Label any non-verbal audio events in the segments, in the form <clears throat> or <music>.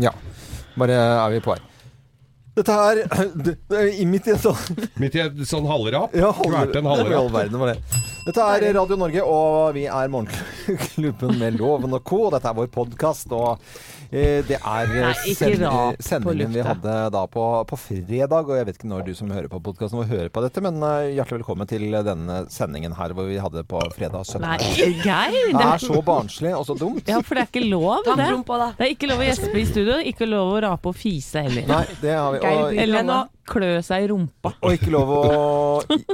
Ja. Bare er vi på her. Dette her <clears throat> det er i- Midt i en sånn Midt i en sånn halvrap. ja, halv, en halvrap. verden var det. Dette er Radio Norge, og vi er Morgenklubben med Loven og co. Dette er vår podkast, og det er eh, på sendingen vi hadde da på, på fredag. Og jeg vet ikke når du som hører på podkasten hører på dette, men eh, hjertelig velkommen til denne sendingen her hvor vi hadde på fredag 17. Nei, Geir! Det Det, er så barnslig og så dumt. ja, for det er ikke lov, det. Det er ikke lov å gjespe i studio, ikke lov å rape og fise heller. Nei, det har vi. Og, Geir, klø seg i rumpa. og ikke, lov å,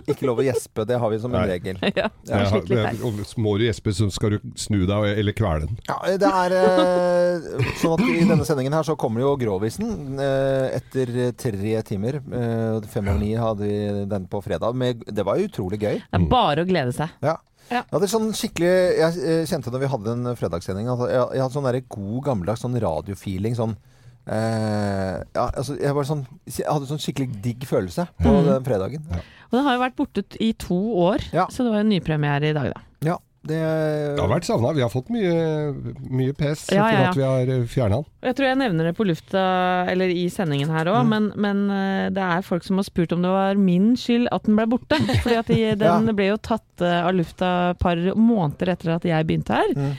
ikke lov å gjespe. Det har vi som en Nei. regel. Ja, Ja, er det- og må du gjespe, så skal du snu deg eller kvele den. Ja, det er eh, sånn at i denne sendingen her så kommer jo Grovisen eh, etter tre timer. Eh, fem over ni hadde vi den på fredag. Med, det var utrolig gøy. Det er bare å glede seg. Ja. Ja. Jeg hadde sånn skikkelig Jeg kjente når vi hadde en fredagssending at jeg, jeg hadde sånn der god gammeldags sånn radiofeeling. Sånn eh, ja, altså, jeg, var sånn, jeg hadde sånn skikkelig digg følelse på Mm. den fredagen. Og den har jo vært borte i to år, Ja. så det var jo nypremiere i dag, da. Ja, det Det har vært savna. Vi har fått mye, mye pes Ja, ja, ja. at vi har fjerna den. Jeg tror jeg nevner det på lufta, eller i sendingen her òg, men, men eh, det er folk som har spurt om det var min skyld at den ble borte. <laughs> Fordi at de, den Ja. ble jo tatt eh, av lufta et par måneder etter at jeg begynte her. Mm.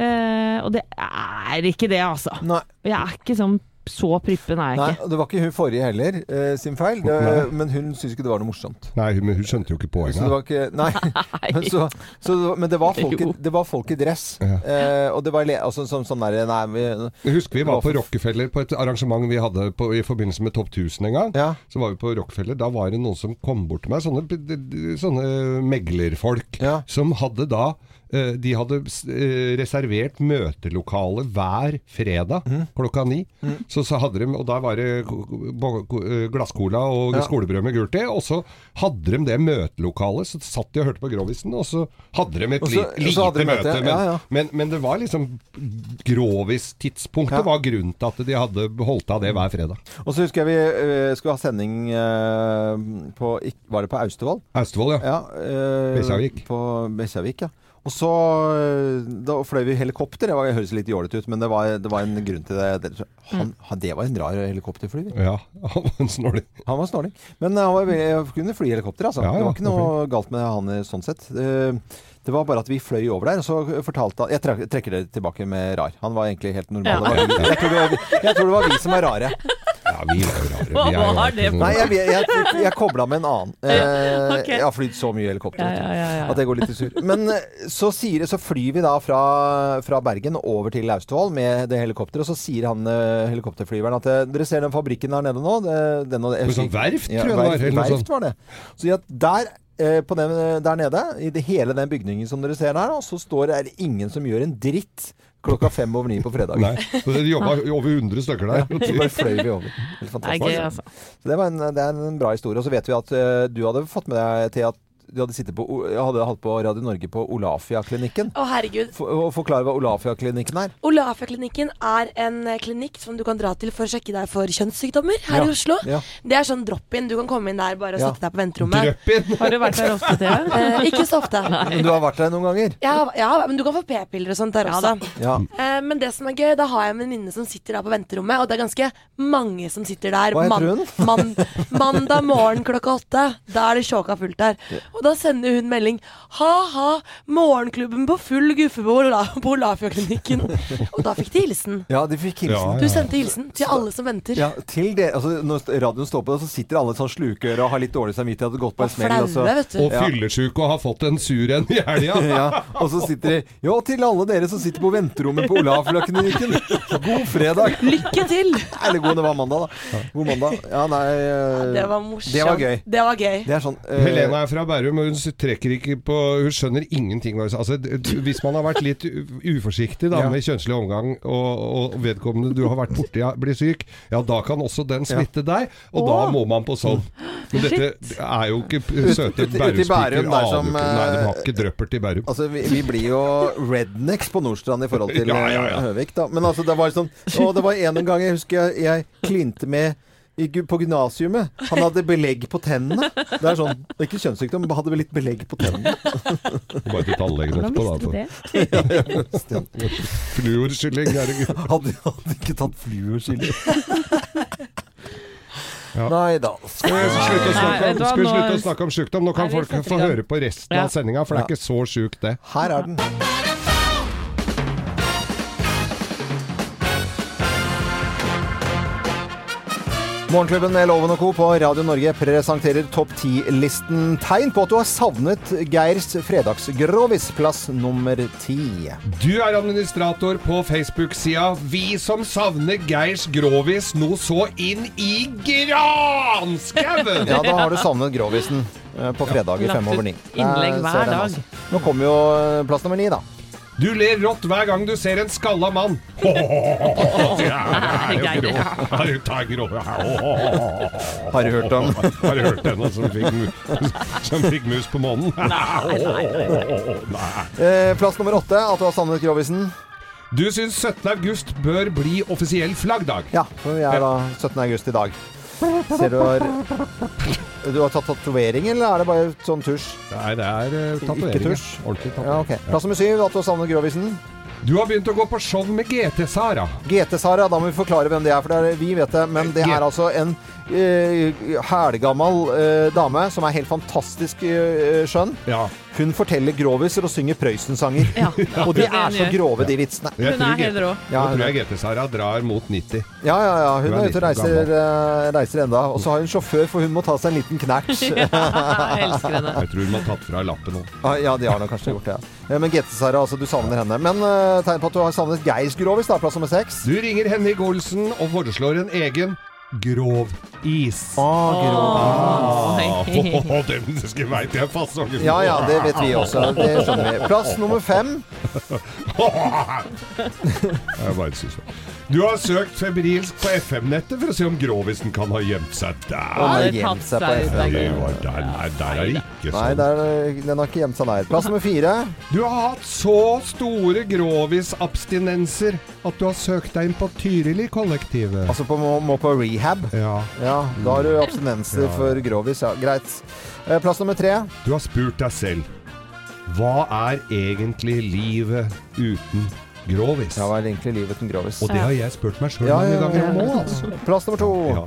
Uh, og det er ikke det, altså. Nei. Jeg er ikke sånn så prippen er jeg Nei, ikke. og det var ikke hun forrige heller eh, sin feil, det, men hun syntes ikke det var noe morsomt. Nei, men hun skjønte jo ikke Så det poenget. var ikke, nei, <laughs> <laughs> men, så, så, det var- men det var folk, i, Jo. det var folk i dress. Eh, og det var le, altså, sånn, sånn der, nei, vi, Jeg husker vi var på Rockefeller på et arrangement vi hadde på, i forbindelse med Topp 1000 en gang. ja, Så var vi på Rockefeller. Da var det noen som kom bort til meg, sånne, sånne meglerfolk, Ja. som hadde da eh, de hadde eh, reservert møtelokale hver fredag mm. klokka ni. Så, så hadde de, og da var det eh, glasscola og Ja. skolebrød med gult i. Og så hadde de det møtelokalet, så satt de og hørte på Grovisen, og så hadde de et Og li, lite møte. møte, Men, ja, ja. Men, men det var liksom Grovis-tidspunktet var grunnen til at de hadde holdt av det hver fredag. Og så husker jeg vi eh, skulle ha sending eh, på Var det på Austevoll? Austevoll, ja. Ja. eh, Bekkjarvik. På Bekkjarvik, ja. Og så eh, Da fløy vi helikopter. Det, var, det høres litt jålete ut, men det var, det var en grunn til det. Han, han, det var en rar helikopterflyver. Ja, <laughs> han var en snåling. Han var snåling. Men eh, han var, kunne fly helikopter, altså. Ja, ja, det var ikke noe galt med han sånn sett. Eh, Det var bare at vi fløy over der, og så fortalte han Jeg trekker det tilbake med rar. Han var egentlig helt normal. Ja. Jeg, tror det var, jeg tror det var vi som var rare. Ja, vi er jo rare. Vi er jo Hva var det for Nei, jeg, jeg, jeg, jeg kobla med en annen. <laughs> Eh. Jeg har flydd så mye helikopter. Ja, ja, ja, ja. At jeg går litt i sur. Men eh, så, sier, så flyr vi da fra, fra Bergen over til Austevoll med det helikopteret, og så sier han eh, helikopterflyveren at dere ser den fabrikken der nede nå? Det, den og, sånn verft, tror jeg det var. verft, verft var det. Så at der den, der nede, i det, hele den bygningen som dere ser der, og så står det ingen som gjør en dritt klokka fem over ni på fredag. Nei, så det jobba <laughs> over 100 stykker der. Så bare fløy vi over. Helt Det er gøy, altså. Så det, var en, det er en bra historie. Og så vet vi at uh, du hadde fått med deg til at du hadde sittet på, jeg hadde hatt på Radio Norge på Olafia-klinikken. Å, herregud. For, forklare hva Olafia-klinikken er. Olafia-klinikken er en eh, klinikk som du kan dra til for å sjekke deg for kjønnssykdommer her Ja, i Oslo. ja. Det er sånn drop-in. Du kan komme inn der bare og Ja. sette deg på venterommet. Har du vært der ofte, Thea? <laughs> Eh, ikke så ofte. Men du har vært der noen ganger? Ja, ja, men du kan få p-piller og sånt der Ja også. Ja. Eh, men det som er gøy, da har jeg en venninne som sitter der på venterommet, og det er ganske mange som sitter der. Hva heter hun? man, mandag morgen klokka åtte. Da er det sjåka fullt der. Og da sender hun melding Ha-ha, morgenklubben på full guffe på, Olafjordklinikken. <laughs> Og da fikk de hilsen. ja, de fikk hilsen. Ja, Du sendte hilsen til alle som venter. Ja, til det, altså Når radioen står på, så sitter alle sånn slukøre og har litt dårlig samvittighet og gått på Og en smell. Og, så. Og fyllesyke og har fått en sur en i helga. <laughs> ja, og så sitter de Ja, til alle dere som sitter på venterommet på Olafia-klinikken. <laughs> God fredag! Lykke til! Eller god, det var mandag, da. God mandag. Ja, nei eh, Det var morsomt. Det var gøy. Det var gøy. Det er sånn eh, Helena er fra Bærum, og hun trekker ikke på Hun skjønner ingenting. Altså, hvis man har vært litt uforsiktig da, Ja. med kjønnslig omgang, og, og vedkommende du har vært borti blir syk, ja da kan også den smitte deg, og da må man på sånn. Men dette er jo ikke søte Bærumspiker. som. Nei, de har eh, ikke drøppert i Bærum. Altså, vi, vi blir jo rednecks på Nordstrand i forhold til <laughs> Ja, ja, eh, Høvik, da. Men altså, det var sånn Å, det var en gang jeg husker jeg, jeg klinte med på gymnasiumet. Han hadde belegg på tennene. Det er sånn, det er ikke kjønnssykdom, men hadde vel litt belegg på tennene. Bare til tannlegen etterpå, da. Altså. Ja, ja, Fluorskylling, herregud. <laughs> Hadde, hadde ikke tatt fluorskylling. Ja. Nei da. Skal vi slutte å snakke om, skal vi nå- slutte å snakke om sykdom? Nå kan folk få høre på resten Ja. av sendinga, for det er ikke så sjukt, det. Her er den. Morgenklubben med Loven og Co. på Radio Norge presenterer topp 10-listen. Tegn på at du har savnet Geirs fredagsgrovis, plass nummer ti. Du er administrator på Facebook-sida Vi som savner Geirs Grovis nå så inn i granskauen! Ja, da har du savnet grovisen eh, på fredag i fem over ni. innlegg hver dag. Nå kommer jo eh, plass nummer ni, da. Du ler rått hver gang du ser en skalla mann. <laughs> <laughs> Har du hørt om? Har du hørt den som fikk, mu som fikk mus på månen? Eh, plass nummer åtte, at du har savnet grovisen. Du syns 17. august bør bli offisiell flaggdag. Ja, for vi er da 17. august i dag. Ser du har Du har tatt tatovering, eller er det bare sånn tusj? Nei, det er uh, Ikke tatoveringer. tusj? Ja, tatovering. ok. Plass nummer syv, at du har savnet grovisen. Du har begynt å gå på show med GT-Sara. GT-Sara, da må vi forklare hvem det er, for det er, vi vet det. Men det er altså en uh, hælgammal uh, dame som er helt fantastisk uh, skjønn. Ja. Hun forteller groviser og synger Prøysen-sanger. Ja. <laughs> Og de er så grove, de vitsene. Hun er helt rå. Ja, tror jeg GT-Sara drar mot 90. Ja, ja, ja. Hun Hun er ute og reiser, eh, reiser enda. Og så har hun sjåfør, for hun må ta seg en liten knert. <laughs> Jeg elsker henne. Jeg tror hun har tatt fra lappen nå. Ah, Ja, de har nok kanskje gjort det. Ja. Eh, Men GT-Sara, altså, du savner henne. Men eh, tegn på at du har savnet Geirs grovis, da, plass nummer seks. Du ringer Henrik Olsen og foreslår en egen grov is. Ah, grov. Oi. Oh, den skal veit jeg fasongen. Ja ja, det vet vi også. Det skjønner vi. Plass nummer fem. <laughs> Jeg bare synes det. Du har søkt febrilsk på FM-nettet for å se om grovisen kan ha gjemt seg der. den har gjemt seg på FM. der. Det var der, nei, der er det ikke Nei, sånn. der, den har ikke gjemt seg der. Plass nummer fire. Du har hatt så store grovis-abstinenser at du har søkt deg inn på Tyrili-kollektivet. Altså på, må, må på rehab. Ja. Ja, da har du abstinenser Ja. for grovis. Ja, greit. Eh, Plass nummer tre. Du har spurt deg selv Hva er egentlig livet uten grovis? Ja, hva er egentlig livet uten grovis? Og det har jeg spurt meg sjøl Ja, mange ganger ja. nå, altså. Plass nummer to. Ja.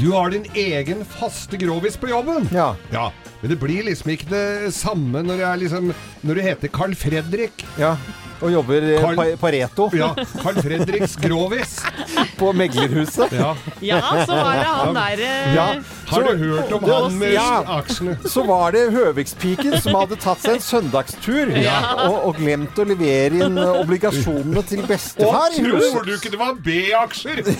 Du har din egen faste grovis på jobben. Ja. Ja, men det blir liksom ikke det samme når, er liksom, når du heter Carl Fredrik. ja. Og jobber eh, Carl- på, Pareto. Ja, Carl Fredriks grovis. <laughs> på meglerhuset. Ja. Ja, så var det han der eh, Ja. Har du hørt om han med Ja. aksjene? Så var det Høvikspiken som hadde tatt seg en søndagstur og, og glemt å levere inn obligasjonene til bestefar Og tror du ikke det var B-aksjer? <laughs>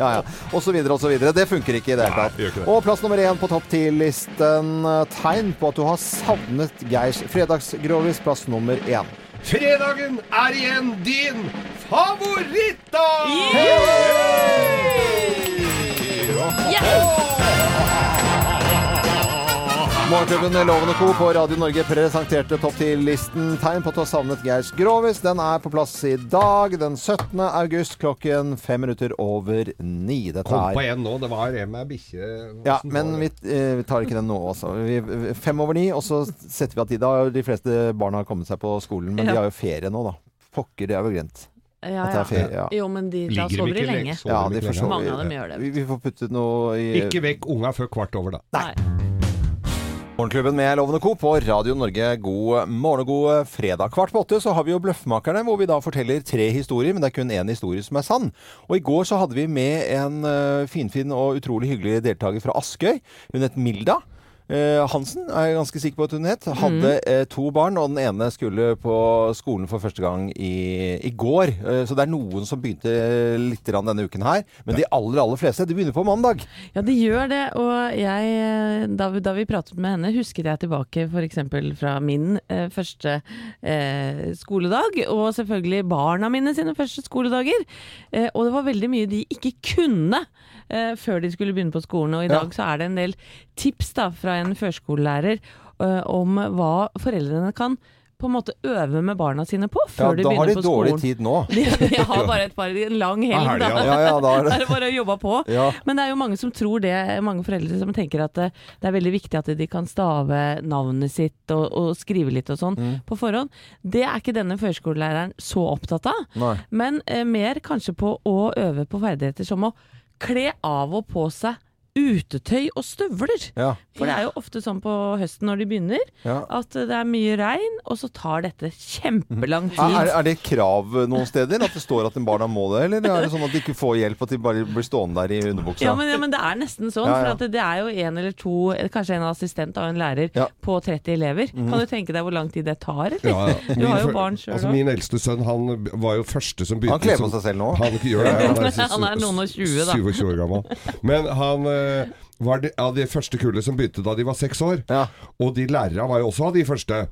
Ja, ja. Og så videre og så videre. Det funker ikke i det hele tatt. Og plass nummer én på topp ti-listen. Tegn på at du har savnet Geirs fredagsgrovis. Plass nummer én. Fredagen er igjen din favorittdag! Morgenklubben med Loven Lovende Co. på Radio Norge presenterte topp 10-listen Tegn på at du har savnet Geirs Grovis. Den er på plass i dag, den 17. august klokken fem minutter over ni. Dette Kom på er en nå. Det var en med bikkje. ja, men vi, eh, vi tar ikke den nå, altså. Vi, fem over ni, og så setter vi av tid. Da har de fleste barna har kommet seg på skolen, men Ja. de har jo ferie nå, da. Pokker, det er vel glemt. Ja, er ja. ferie, ja. Jo, men de da sover de lenge. Sover Ja, de lenge? Mange av dem gjør det. Vi, vi får putte noe i Ikke vekk unga før kvart over, da. Nei. Morgenklubben med Lovende Co. på Radio Norge. God morgen og god fredag. Kvart på åtte så har vi jo Bløffmakerne, hvor vi da forteller tre historier, men det er kun én historie som er sann. Og i går så hadde vi med en uh, finfin og utrolig hyggelig deltaker fra Askøy. Hun het Milda. Eh, Hansen er jeg ganske sikker på at hun het. Hadde eh, to barn, og den ene skulle på skolen for første gang i, i går. Eh, så det er noen som begynte litt denne uken her. Men de aller, aller fleste de begynner på mandag. Ja, de gjør det. Og jeg, da, vi- da vi pratet med henne, husket jeg tilbake f.eks. fra min eh, første eh, skoledag, og selvfølgelig barna mine sine første skoledager. Eh, og det var veldig mye de ikke kunne eh, før de skulle begynne på skolen. Og i Ja. dag så er det en del tips da fra en førskolelærer eh, om hva foreldrene kan på en måte øve med barna sine på Ja, før de da har de dårlig tid nå. De, <laughs> de har <laughs> bare et par, en lang helg, Ja, da. ja. Ja, ja, da er <laughs> det er bare å jobbe på. Ja. Men det er jo mange som tror det, mange foreldre som tenker at det, det er veldig viktig at de kan stave navnet sitt og, og skrive litt og sånn Mm. på forhånd. Det er ikke denne førskolelæreren så opptatt av, Nei. men eh, mer kanskje på å øve på ferdigheter som å kle av og på seg utetøy og støvler. Ja. For det er jo ofte sånn på høsten når de begynner, Ja. at det er mye regn, og så tar dette kjempelang tid. Er, er- det et krav noen steder? At det står at en barna må det? Eller er det sånn at de ikke får hjelp, at de bare blir stående der i underbuksa? Ja men, ja, men det er nesten sånn. Ja, ja. For at det, det er jo en eller to, kanskje en assistent av en lærer Ja. På 30 elever. Kan du tenke deg hvor lang tid det tar? Eller? Ja, ja. Du har jo barn sjøl altså. Min eldste sønn han var jo første som begynte Han kler på seg selv nå. Han gjør det. Han er, <laughs> Han er noen og 20 da. 27 år gammel. Men han eh, var det, av det første kullet som begynte da de var seks år. Ja. Og de lærerne var jo også av de første.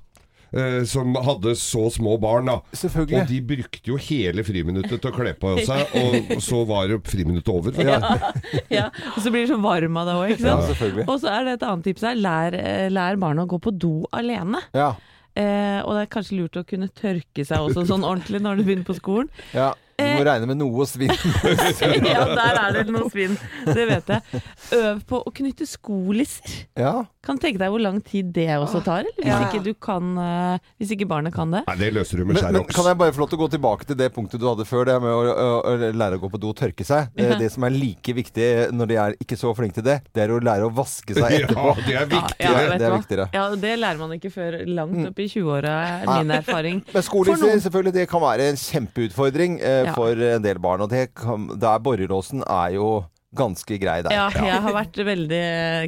Uh, som hadde så små barn, da. Selvfølgelig. Og de brukte jo hele friminuttet til å kle på seg, <laughs> og så var jo friminuttet over. Ja, <laughs> ja. Og så blir du så varm av det òg, ikke Ja, sant. selvfølgelig. Og så er det et annet tips her. Lær, eh, lær barna å gå på do alene. Ja. Uh, og det er kanskje lurt å kunne tørke seg også sånn ordentlig når du begynner på skolen. ja. Du må regne med noe svinn. <laughs> ja, der er det noe svinn. Det vet jeg. Øv på å knytte skolisser. Ja. Kan du tenke deg hvor lang tid det også tar? Eller? Hvis, Ja. ikke du kan, uh, hvis ikke barnet kan det. Nei, det løser du med skjæroks. men kan jeg bare få lov til å gå tilbake til det punktet du hadde før, det med å, å, å lære å gå på do og tørke seg? Eh, Ja. Det som er like viktig når de er ikke så flinke til det, det er å lære å vaske seg <laughs> etterpå. Ja, det er viktigere. ja, det- er viktigere. Ja, det lærer man ikke før langt opp i 20-åra, er min erfaring. <laughs> Men skolister, selvfølgelig, det kan være en kjempeutfordring eh, Ja. For en del barn. Og det kan, der borrelåsen er jo ganske grei der. Ja, jeg har vært veldig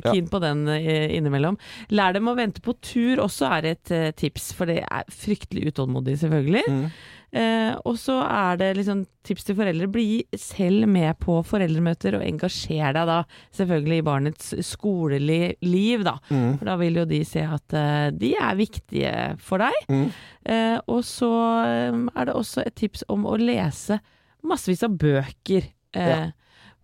keen på den eh, innimellom. Lær dem å vente på tur også er et eh, tips, for det er fryktelig utålmodig, selvfølgelig. Mm. Eh, og så er det liksom tips til foreldre. Bli selv med på foreldremøter, og engasjer deg da selvfølgelig i barnets skoleliv, da. Mm. For da vil jo de se at uh, de er viktige for deg. Mm. Eh, og så eh, er det også et tips om å lese massevis av bøker. Eh, Ja.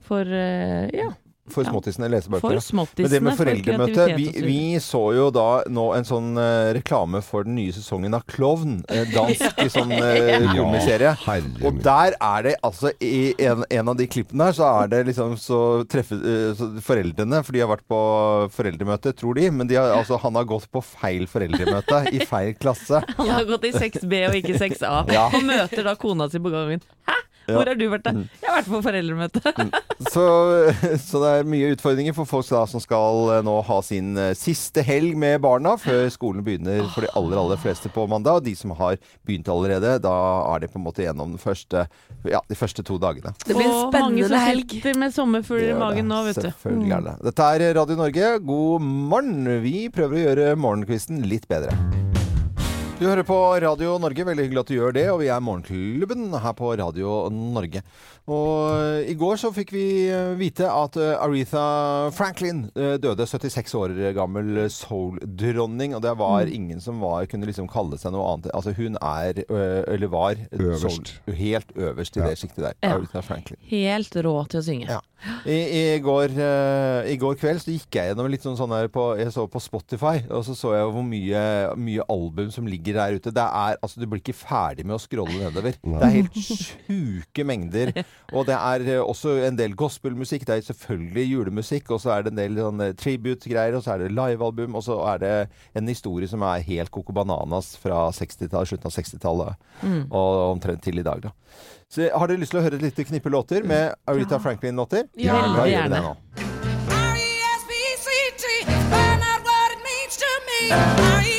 For uh, ja, For Ja. småttisene for lesebøkene. Men det med for foreldremøte vi, så vi så jo da nå en sånn uh, reklame for den nye sesongen av Klovn. Uh, dansk <laughs> sånn uh, komiserie. herre Og der er det altså I en, en av de klippene her så er det liksom så treffer eh, så foreldrene For de har vært på foreldremøte, tror de. Men de har, altså, han har gått på feil foreldremøte i feil klasse. <laughs> Han har gått i 6B og ikke 6A, Ja. og møter da kona si på gangen. Hæ? Ja. Hvor har du vært da? Jeg har vært på foreldremøte. Så, <laughs> så det er mye utfordringer for folk da, som skal eh, nå ha sin eh, siste helg med barna før skolen begynner for de aller aller fleste på mandag. Og de som har begynt allerede, da er de på en måte gjennom den første, ja, de første to dagene. Det blir en spennende helg. med sommerfugler i magen nå, vet du. Selvfølgelig er det. Dette er Radio Norge. God morgen. Vi prøver å gjøre morgenkvisten litt bedre. Du hører på Radio Norge. Veldig hyggelig at du gjør det. Og vi er Morgenklubben her på Radio Norge. Og i går så fikk vi eh, vite at eh, Aretha Franklin eh, døde. 76 år gammel soul-dronning. Og det var ingen som var, kunne liksom kalle seg noe annet. Altså hun er, eller var, Øverst. soul- helt øverst i Ja. det sjiktet der. Ja. Aretha Franklin. Helt rå til å synge. Ja. I, i, går, uh, I går kveld så gikk jeg gjennom litt sånn, sånn her på, Jeg så på Spotify, og så så jeg hvor mye, mye album som ligger der ute. Det er, altså Du blir ikke ferdig med å scrolle nedover. Nei. Det er helt sjuke mengder. Og det er uh, også en del gospelmusikk. Det er selvfølgelig julemusikk, og så er det en del sånn eh, tribute-greier, og så er det livealbum, og så er det en historie som er helt coco bananas fra 60-tallet, slutten av 60-tallet og omtrent til i dag, da. Så har dere lyst til å høre et lite knippe låter med Aretha Franklin-låter? Ja, da gjør vi det gjerne. nå. R-E-S-P-E-C-T, find out what it means to me.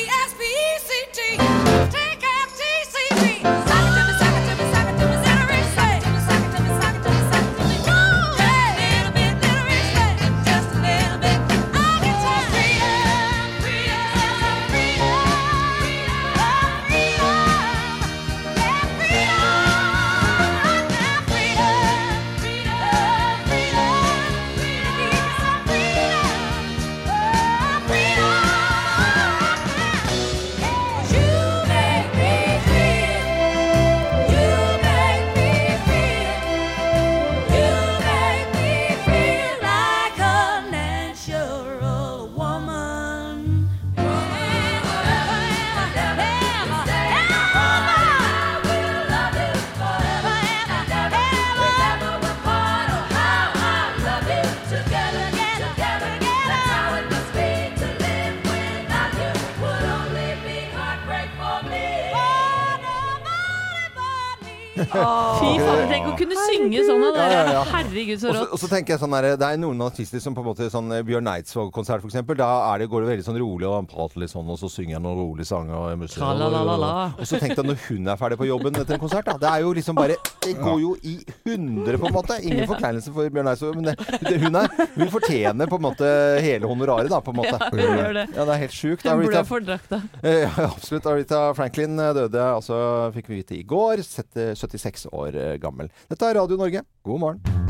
Herregud, så rått. og så tenker jeg sånn der, Det er noen artister som på en måte sånn eh, Bjørn Eidsvåg-konsert eksempel, Da er det, går det veldig sånn rolig og han prater litt sånn, og så synger jeg noen rolige sanger. Og, musikk, og så tenk deg når hun er ferdig på jobben etter en konsert. Da. Det er jo liksom bare Det går jo i hundre, på en måte. Ingen forkleinelse for Bjørn Eidsvåg, men det, det, hun, er, hun fortjener på en måte hele honoraret, da, på en måte. Hun gjør det. Ja, det er helt sjukt. Hun ble blør for drakta. Eh, <laughs> Ja, absolutt. Arita Franklin døde, altså fikk vi vite i går. 76 år eh, gammel. Dette er Radio Norge. God morgen.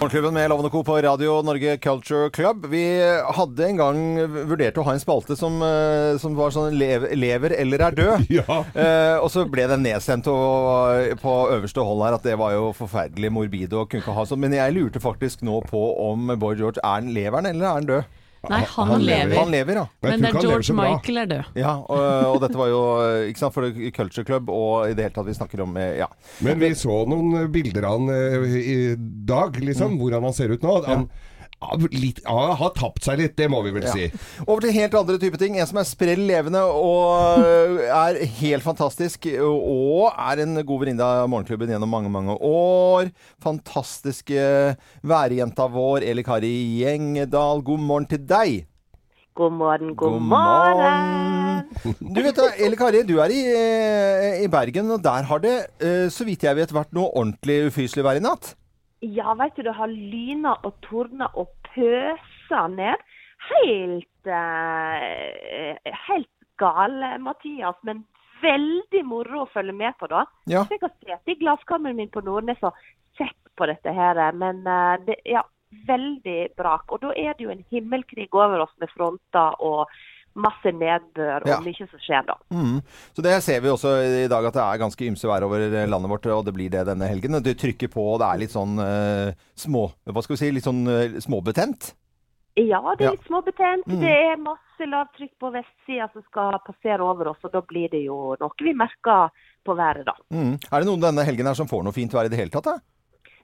Morgenklubben med Lovende Co. på Radio Norge Culture Club. Vi hadde en gang vurdert å ha en spalte som, eh, som var sånn lev, 'Lever eller er død'. <laughs> Ja. Eh, og så ble den nedstemt og, på øverste hold her at det var jo forferdelig morbid og kunne ikke ha sånn. Men jeg lurte faktisk nå på om Boy George er han lever eller er han død? Nei, han, Han lever. Han lever, ja. Men Men det er George. Michael er død. Ja, og, og dette var jo ikke sant, for Culture Club, og i det hele tatt vi snakker om eh, Ja. Men vi så noen bilder av han eh, i dag, liksom, hvordan han ser ut nå. Han ja, litt, ja, har tapt seg litt, det må vi vel Ja. si. Over til helt andre typer ting. En som er sprell levende og øh, er helt fantastisk. Og er en god venninne av Morgenklubben gjennom mange, mange år. Fantastiske værjenta vår, Eli Kari Gjengedal. God morgen til deg. God morgen, god, God morgen. Du vet da, Eli Kari, du er i, eh, i Bergen, og der har det, eh, så vidt jeg vet, vært noe ordentlig ufyselig vær i natt. Ja, vet du, det har lyna og tordna og pøsa ned. Helt eh, Helt gal, Mathias. Men veldig moro å følge med på, da. Ja. Jeg har sittet i glasskammeret min på Nordnes og sett på dette her. Men eh, det, ja, veldig brak. Og da er det jo en himmelkrig over oss med fronter og masse nedbør og Ja. mye som skjer da. Mm. Så det ser vi også i dag at det er ganske ymse vær over landet vårt, og det blir det denne helgen. Det trykker på, og det er litt sånn uh, små Hva skal vi si? Litt sånn uh, småbetent. Ja, det er litt småbetent. Mm. Det er masse lavtrykk på vestsida som skal passere over oss, og da blir det jo noe vi merker på været, da. Mm. Er det noen denne helgen her som får noe fint vær i det hele tatt? da?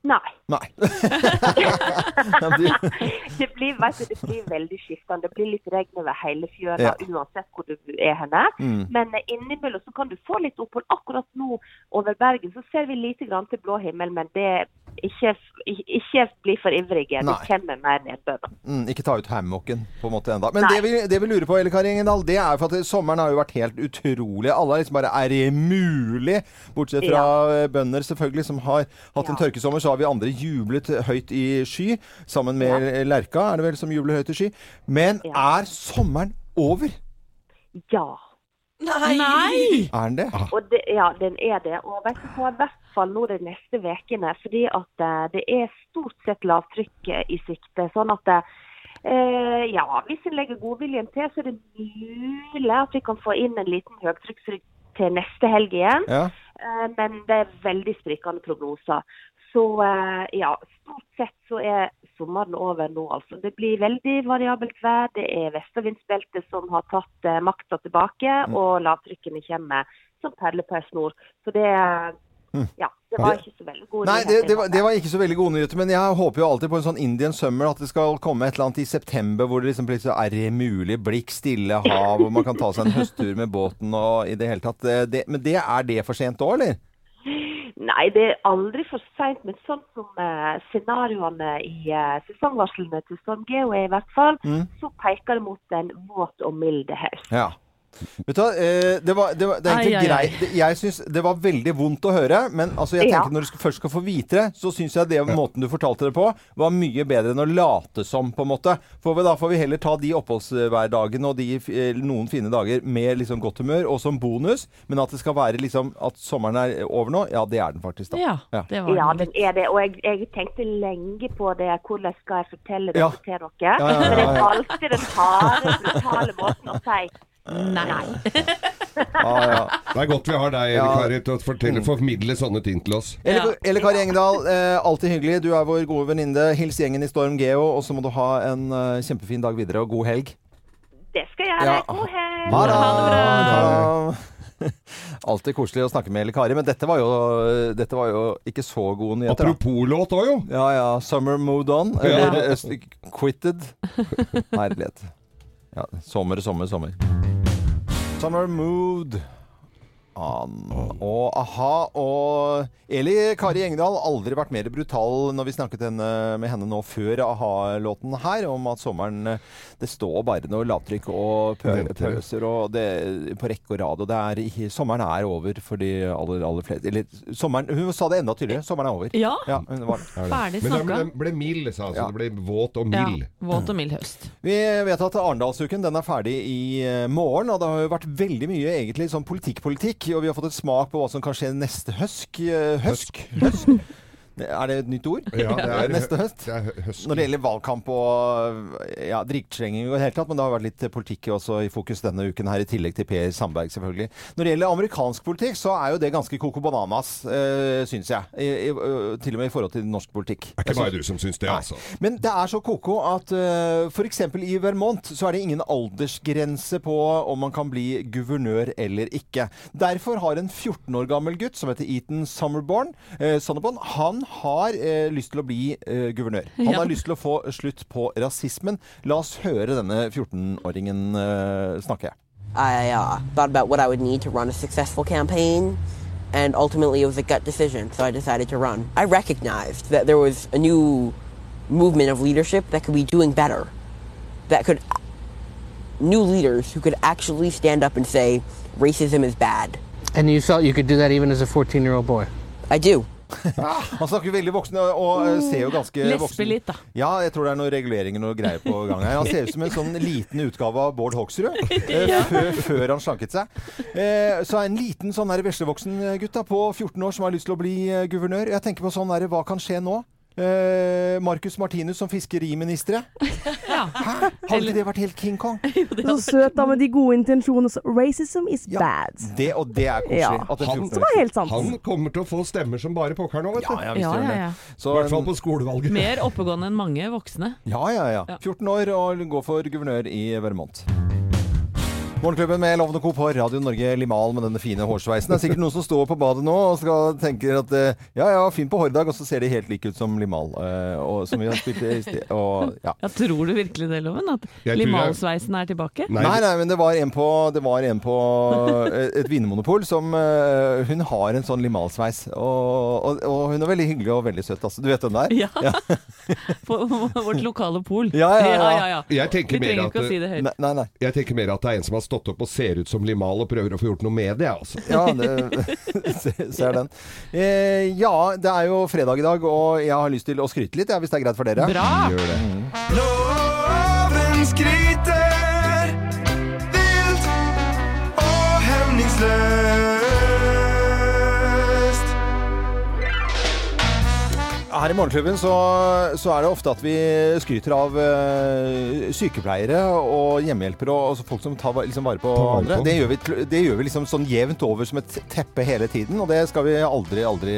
Nei. <laughs> Nei. Det blir, du, det blir veldig skiftende. Det blir litt regn over hele fjøla Ja. uansett hvor du er henne. Mm. Men eh, innimellom så kan du få litt opphold. Akkurat nå over Bergen så ser vi lite grann til blå himmel, men det ikke, ikke bli for ivrige. Nei. Det kommer mer nedbør. Mm, ikke ta ut hammocken på en måte enda. Men det vi, det vi lurer på, Elle Kari det er for at sommeren har jo vært helt utrolig. Alle er liksom bare Er det mulig? Bortsett fra ja. bønder, selvfølgelig, som har hatt en Ja. tørkesommer. Så har vi andre jublet høyt i sky, sammen med Ja. Lerka, er det vel, som jubler høyt i sky. Men er sommeren over? Ja. Nei! Nei! Er den det? Og det, ja, den er det. Og vet du hva, i hvert fall nå de neste ukene. Fordi at eh, det er stort sett lavtrykk eh, i sikte. Sånn at eh, ja, hvis en legger godviljen til, så er det mulig at vi kan få inn en liten høytrykksrygg til neste helg igjen. Ja. Eh, men det er veldig sprikende prognoser. Så eh, ja, stort sett så er sommeren over nå, altså. Det blir veldig variabelt vær. Det er vestavindsbeltet som har tatt eh, makta tilbake, og lavtrykkene kommer som perler på ei snor. Så det eh, Ja, det var ikke så veldig gode Nei, det, nyheter. det, var, det var ikke så veldig gode nyheter, men jeg håper jo alltid på en sånn Indian summer, at det skal komme et eller annet i september hvor det liksom plutselig er det mulig, blikk, stille hav, hvor man kan ta seg en høsttur med båten og i det hele tatt. Det, det, men det, er det for sent òg, eller? Nei, det er aldri for seint. Men sånn som eh, scenarioene i eh, sesongvarslene til Storm Geo er i hvert fall, Mm. så peker det mot en våt og mild høst. Ja. Vet du hva, eh, det, var, det, var, det er egentlig Ai, ai, ai. greit. Jeg syns det var veldig vondt å høre, men altså, jeg Ja. tenker når du skal, først skal få vite det, så syns jeg det måten du fortalte det på, var mye bedre enn å late som, på en måte. For da får vi heller ta de oppholdshverdagene og de eh, noen fine dager med liksom godt humør, og som bonus, men at det skal være liksom at sommeren er over nå, ja, det er den faktisk, da. Ja, Ja. det var Ja, den. den er det. Og jeg, jeg tenkte lenge på det. Hvordan skal jeg fortelle Ja. til dere? ja, ja, Men jeg valgte den harde, brutale måten å si Nei. <laughs> ah, ja. Det er godt vi har deg, Ja. Kari, til å fortelle, formidle sånne ting til oss. Ja. Elle Kari Engedal, eh, alltid hyggelig. Du er vår gode venninne. Hils gjengen i Storm Geo, og så må du ha en uh, kjempefin dag videre, og god helg. Det skal jeg ha, Ja. God helg! Ha det! Bra. <laughs> Alltid koselig å snakke med Elle Kari, men dette var jo, dette var jo ikke så gode nyheter. Apropos låt òg, jo. Ja ja, 'Summer Moved On', eller ja. 'Quitted'. Herlighet. Ja, sommer, sommer, sommer. 'Summer On'. Og a-ha. Og Eli Kari Engdahl, aldri vært mer brutal når vi snakket henne, med henne nå før a-ha-låten her, om at sommeren eh, Det står bare noe lavtrykk og pø pøser og det, på rekke og rad. Og det er, ikke- sommeren er over for de aller, aller fleste. Eller sommeren Hun sa det enda tydeligere. Sommeren er over. Ja, Ja, hun var det. ferdig Men den ble, ble mild, sa han. Så Ja. det ble våt og mild. Ja, våt og mild høst. Vi vet at Arendalsuken den er ferdig i eh, morgen, og det har jo vært veldig mye egentlig sånn politikk-politikk. Og vi har fått et smak på hva som kan skje neste høsk. Høsk? Høsk? høsk. Er det et nytt ord? Ja, det er, <laughs> Neste høst? Det er høsten. Når det gjelder valgkamp og ja, drittslenging og i det hele tatt, men det har vært litt politikk også i fokus denne uken her, i tillegg til Per Sandberg, selvfølgelig. Når det gjelder amerikansk politikk, så er jo det ganske coco bananas, øh, syns jeg. I, i, til og med i forhold til norsk politikk. Det er ikke bare du som syns det, Nei. altså. Men det er så koko at øh, f.eks. i Vermont så er det ingen aldersgrense på om man kan bli guvernør eller ikke. Derfor har en 14 år gammel gutt som heter Eaton Summerborn, øh, Sonneborn, han har eh, lyst til å bli eh, guvernør. Han <laughs> Ja. har lyst til å få slutt på rasismen. La oss høre denne 14-åringen eh, snakke. I uh, thought about what I would need to run a successful campaign, and ultimately it was a gut decision, so I decided to run. I recognized that there was a new movement of leadership that could be doing better, that could, new leaders who could actually stand up and say, racism is bad. And you felt you could do that even as a 14 year old boy? I do. <laughs> Han snakker veldig voksen og, eh, ser jo ganske Lesbe voksen litt, da. Ja, jeg tror det er noen reguleringer og greier på gang her. Han ser ut som en sånn liten utgave av Bård Hoksrud <laughs> ja. før, før han slanket seg. Så så en liten sånn veslevoksen gutt da, på 14 år som har lyst til å bli eh, guvernør. Jeg tenker på sånn der, hva kan skje nå? Eh, Marcus Martinus som fiskeriminister. Ja. Hæ? Hadde ikke det vært helt King Kong? <laughs> Så søt da med de gode intensjonene. Racism is Ja, bad. Det, og det er koselig. Ja. At en Han- 14 Det var helt sant. Han kommer til å få stemmer som bare pokker nå, vet du. Ja, ja, Ja, ja, ja. I hvert fall på skolevalget. Mer oppegående enn mange voksne. Ja, ja. Ja. 14 år og går for guvernør i Vermont. Morgenklubben med Lovende Co. på Radio Norge Limal med denne fine hårsveisen. Det er sikkert noen som står på badet nå og skal tenker at eh, ja, ja, fin på hårdag, og så ser de helt like ut som Limal. eh, og, som vi har spilt i sted. Og, ja. Ja, tror du virkelig det, Loven? At limalsveisen er tilbake? Nei, Nei, men det var en på, det var en på eh, et vinmonopol som Hun har en sånn limalsveis. Og, og, og hun er veldig hyggelig og veldig søt. Altså. Du vet hvem det er? Ja. <laughs> På vårt lokale pol. Ja, ja, ja. Jeg tenker Vi mer trenger at ikke å si det høyt. Nei. nei. Jeg tenker mer at det er en som har stått opp og ser ut som Limal og prøver å få gjort noe med det. altså. Ja, det, <laughs> ser den. Eh, ja, det er jo fredag i dag, og jeg har lyst til å skryte litt, ja, hvis det er greit for dere. Bra! Gjør det. Loven skryter vilt og hemningsløst. Her i Morgenklubben så, så er det ofte at vi skryter av uh, sykepleiere og hjemmehjelpere og og folk som tar liksom vare på andre. Det gjør, vi, det gjør vi liksom sånn jevnt over som et teppe hele tiden, og det skal vi aldri, aldri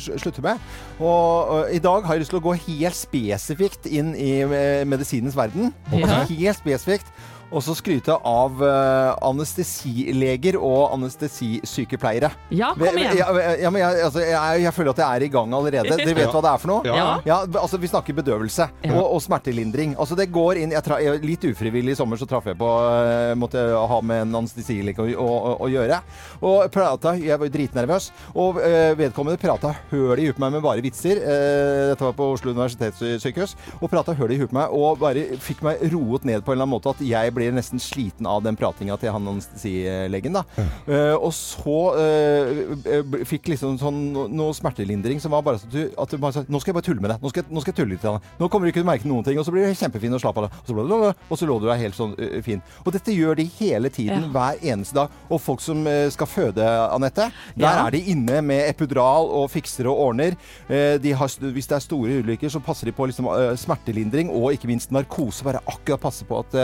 slutte med. Og, og i dag har jeg lyst til å gå helt spesifikt inn i eh, medisinens verden. Okay. Helt spesifikt. Og så skryte av uh, anestesileger og anestesisykepleiere. Ja, kom igjen. Ja, ja, men jeg, altså, jeg, jeg føler at jeg er i gang allerede. Dere vet Ja. hva det er for noe? Ja. Ja, altså Vi snakker bedøvelse Ja. og, og smertelindring. Altså det går inn, jeg tra, jeg, Litt ufrivillig i sommer så traff jeg på uh, Måtte ha med en anestesileger å, å, å, gjøre. Og prata, Jeg var dritnervøs. Og uh, vedkommende prata høl i huet på meg med bare vitser. Eh, dette var på Oslo universitetssykehus. Og prata høl i huet på meg og bare fikk meg roet ned på en eller annen måte at jeg ble nesten sliten av den pratinga til han anestesilegen. da. Uh, og så eh, eh, fikk liksom sånn noe smertelindring som var bare sånn at du, at du bare sa Nå skal jeg bare tulle med deg. Nå skal, nå skal jeg tulle litt. Anne. Nå kommer du ikke til å merke noen ting. Og så blir du kjempefin og slapp av. Og så, bla, bla, bla, og så lå du der helt sånn uh, fin. Og dette gjør de hele tiden, Ja. hver eneste dag. Og folk som skal føde, Anette, der Ja. er de inne med epidural og fikser og ordner. Eh, de har, hvis det er store ulykker, så passer de på liksom, smertelindring og ikke minst narkose. Bare akkurat passe på at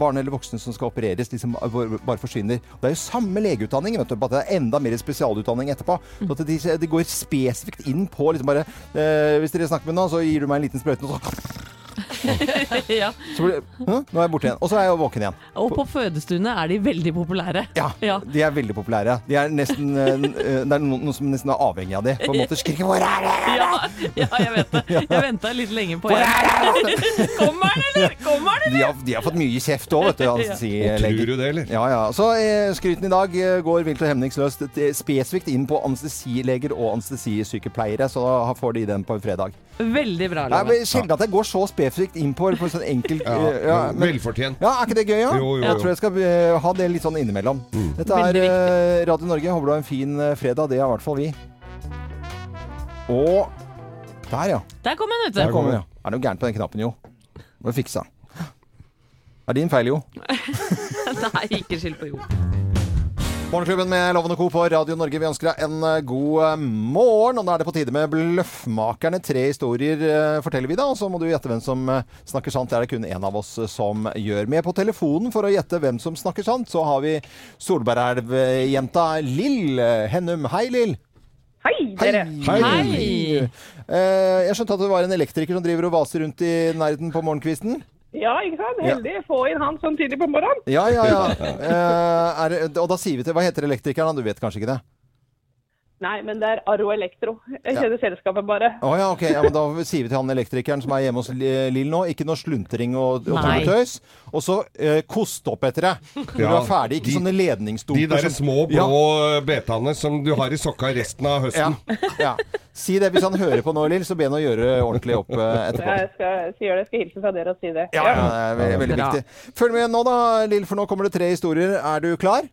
barn eller voksne som skal opereres, liksom eh, bare forsvinner. Det er jo samme legeutdanning, vet du, bare det er enda mer spesialutdanning etterpå. Så at de, de går spesifikt inn på liksom bare eh, Hvis dere snakker med noen, så gir du meg en liten sprøyte, og så ja. <laughs> Så blir, Hæ? Nå er jeg borte igjen. Og så er jeg våken igjen. Og på fødestuene er de veldig populære. Ja, de er veldig populære. De er nesten, eh, det er noen, som nesten er avhengig av de. På en måte <laughs> skriker 'Hvor er det?' Ja, ja, jeg vet det. Jeg venta litt lenge på det Kommer den, eller? Kommer den, De har, de har fått mye kjeft òg, vet du. anestesileger. Og tror du det, eller? Ja, ja. Så eh, skryten i dag eh, går vilt og hemningsløst eh, spesifikt inn på anestesileger og anestesisykepleiere, så da får de den på en fredag. Veldig bra, Nei, Loven. men Sjelden at jeg går så spesifikt inn på, på sånn enkelt <laughs> Ja, eh, ja, men- Velfortjent. Ja, Er ikke det gøy, ja? Jo, jo, Jeg tror jeg skal uh, ha det litt sånn innimellom. Dette er eh, Radio Norge. Håper du har en fin uh, fredag. Det har i hvert fall vi. Og der, ja. Der kom den, vet Der du. kommer den, ja. Er det noe gærent på den knappen, jo? Må jo fikse den. Det er din feil, jo. <laughs> Nei, ikke skyld på jord. Morgenklubben med Loven og Co. på Radio Norge. Vi ønsker deg en eh, god eh, morgen. Og nå er det på tide med Bløffmakerne. Tre historier eh, forteller vi da, og så må du gjette hvem som snakker sant. Det er det kun én av oss som gjør. Med på telefonen for å gjette hvem som snakker sant, så har vi Solbergelv-jenta Lill Hennum. Hei, Lill. Hei, dere. Hei. Eh, jeg skjønte at det var en elektriker som driver og vaser rundt i nærheten på morgenkvisten. Ja, ikke sant? Ja. Heldig. Få inn han sånn tidlig på morgenen. Ja, ja, ja. <laughs> Eh, er, og da sier vi til Hva heter elektrikeren? Du vet kanskje ikke det? Nei, men det er Arro Elektro. Jeg Ja. selskapet bare. Oh, ja, ok. Ja, men da sier vi til han elektrikeren som er hjemme hos Lill nå, ikke noe sluntring og, og tulletøys. Og så eh, kost opp etter det. Når du er ferdig. Ikke de- sånne ledningsdoper. De der som- små blå betaene som du har i sokka resten av høsten. Ja. Si det hvis han hører på nå, Lill, så be han å gjøre ordentlig opp eh, etterpå. Jeg skal, si det. Jeg skal hilse fra dere og si det. Ja, ja, det er veldig, veldig viktig. Følg med nå da, Lill, for nå kommer det tre historier. Er du klar?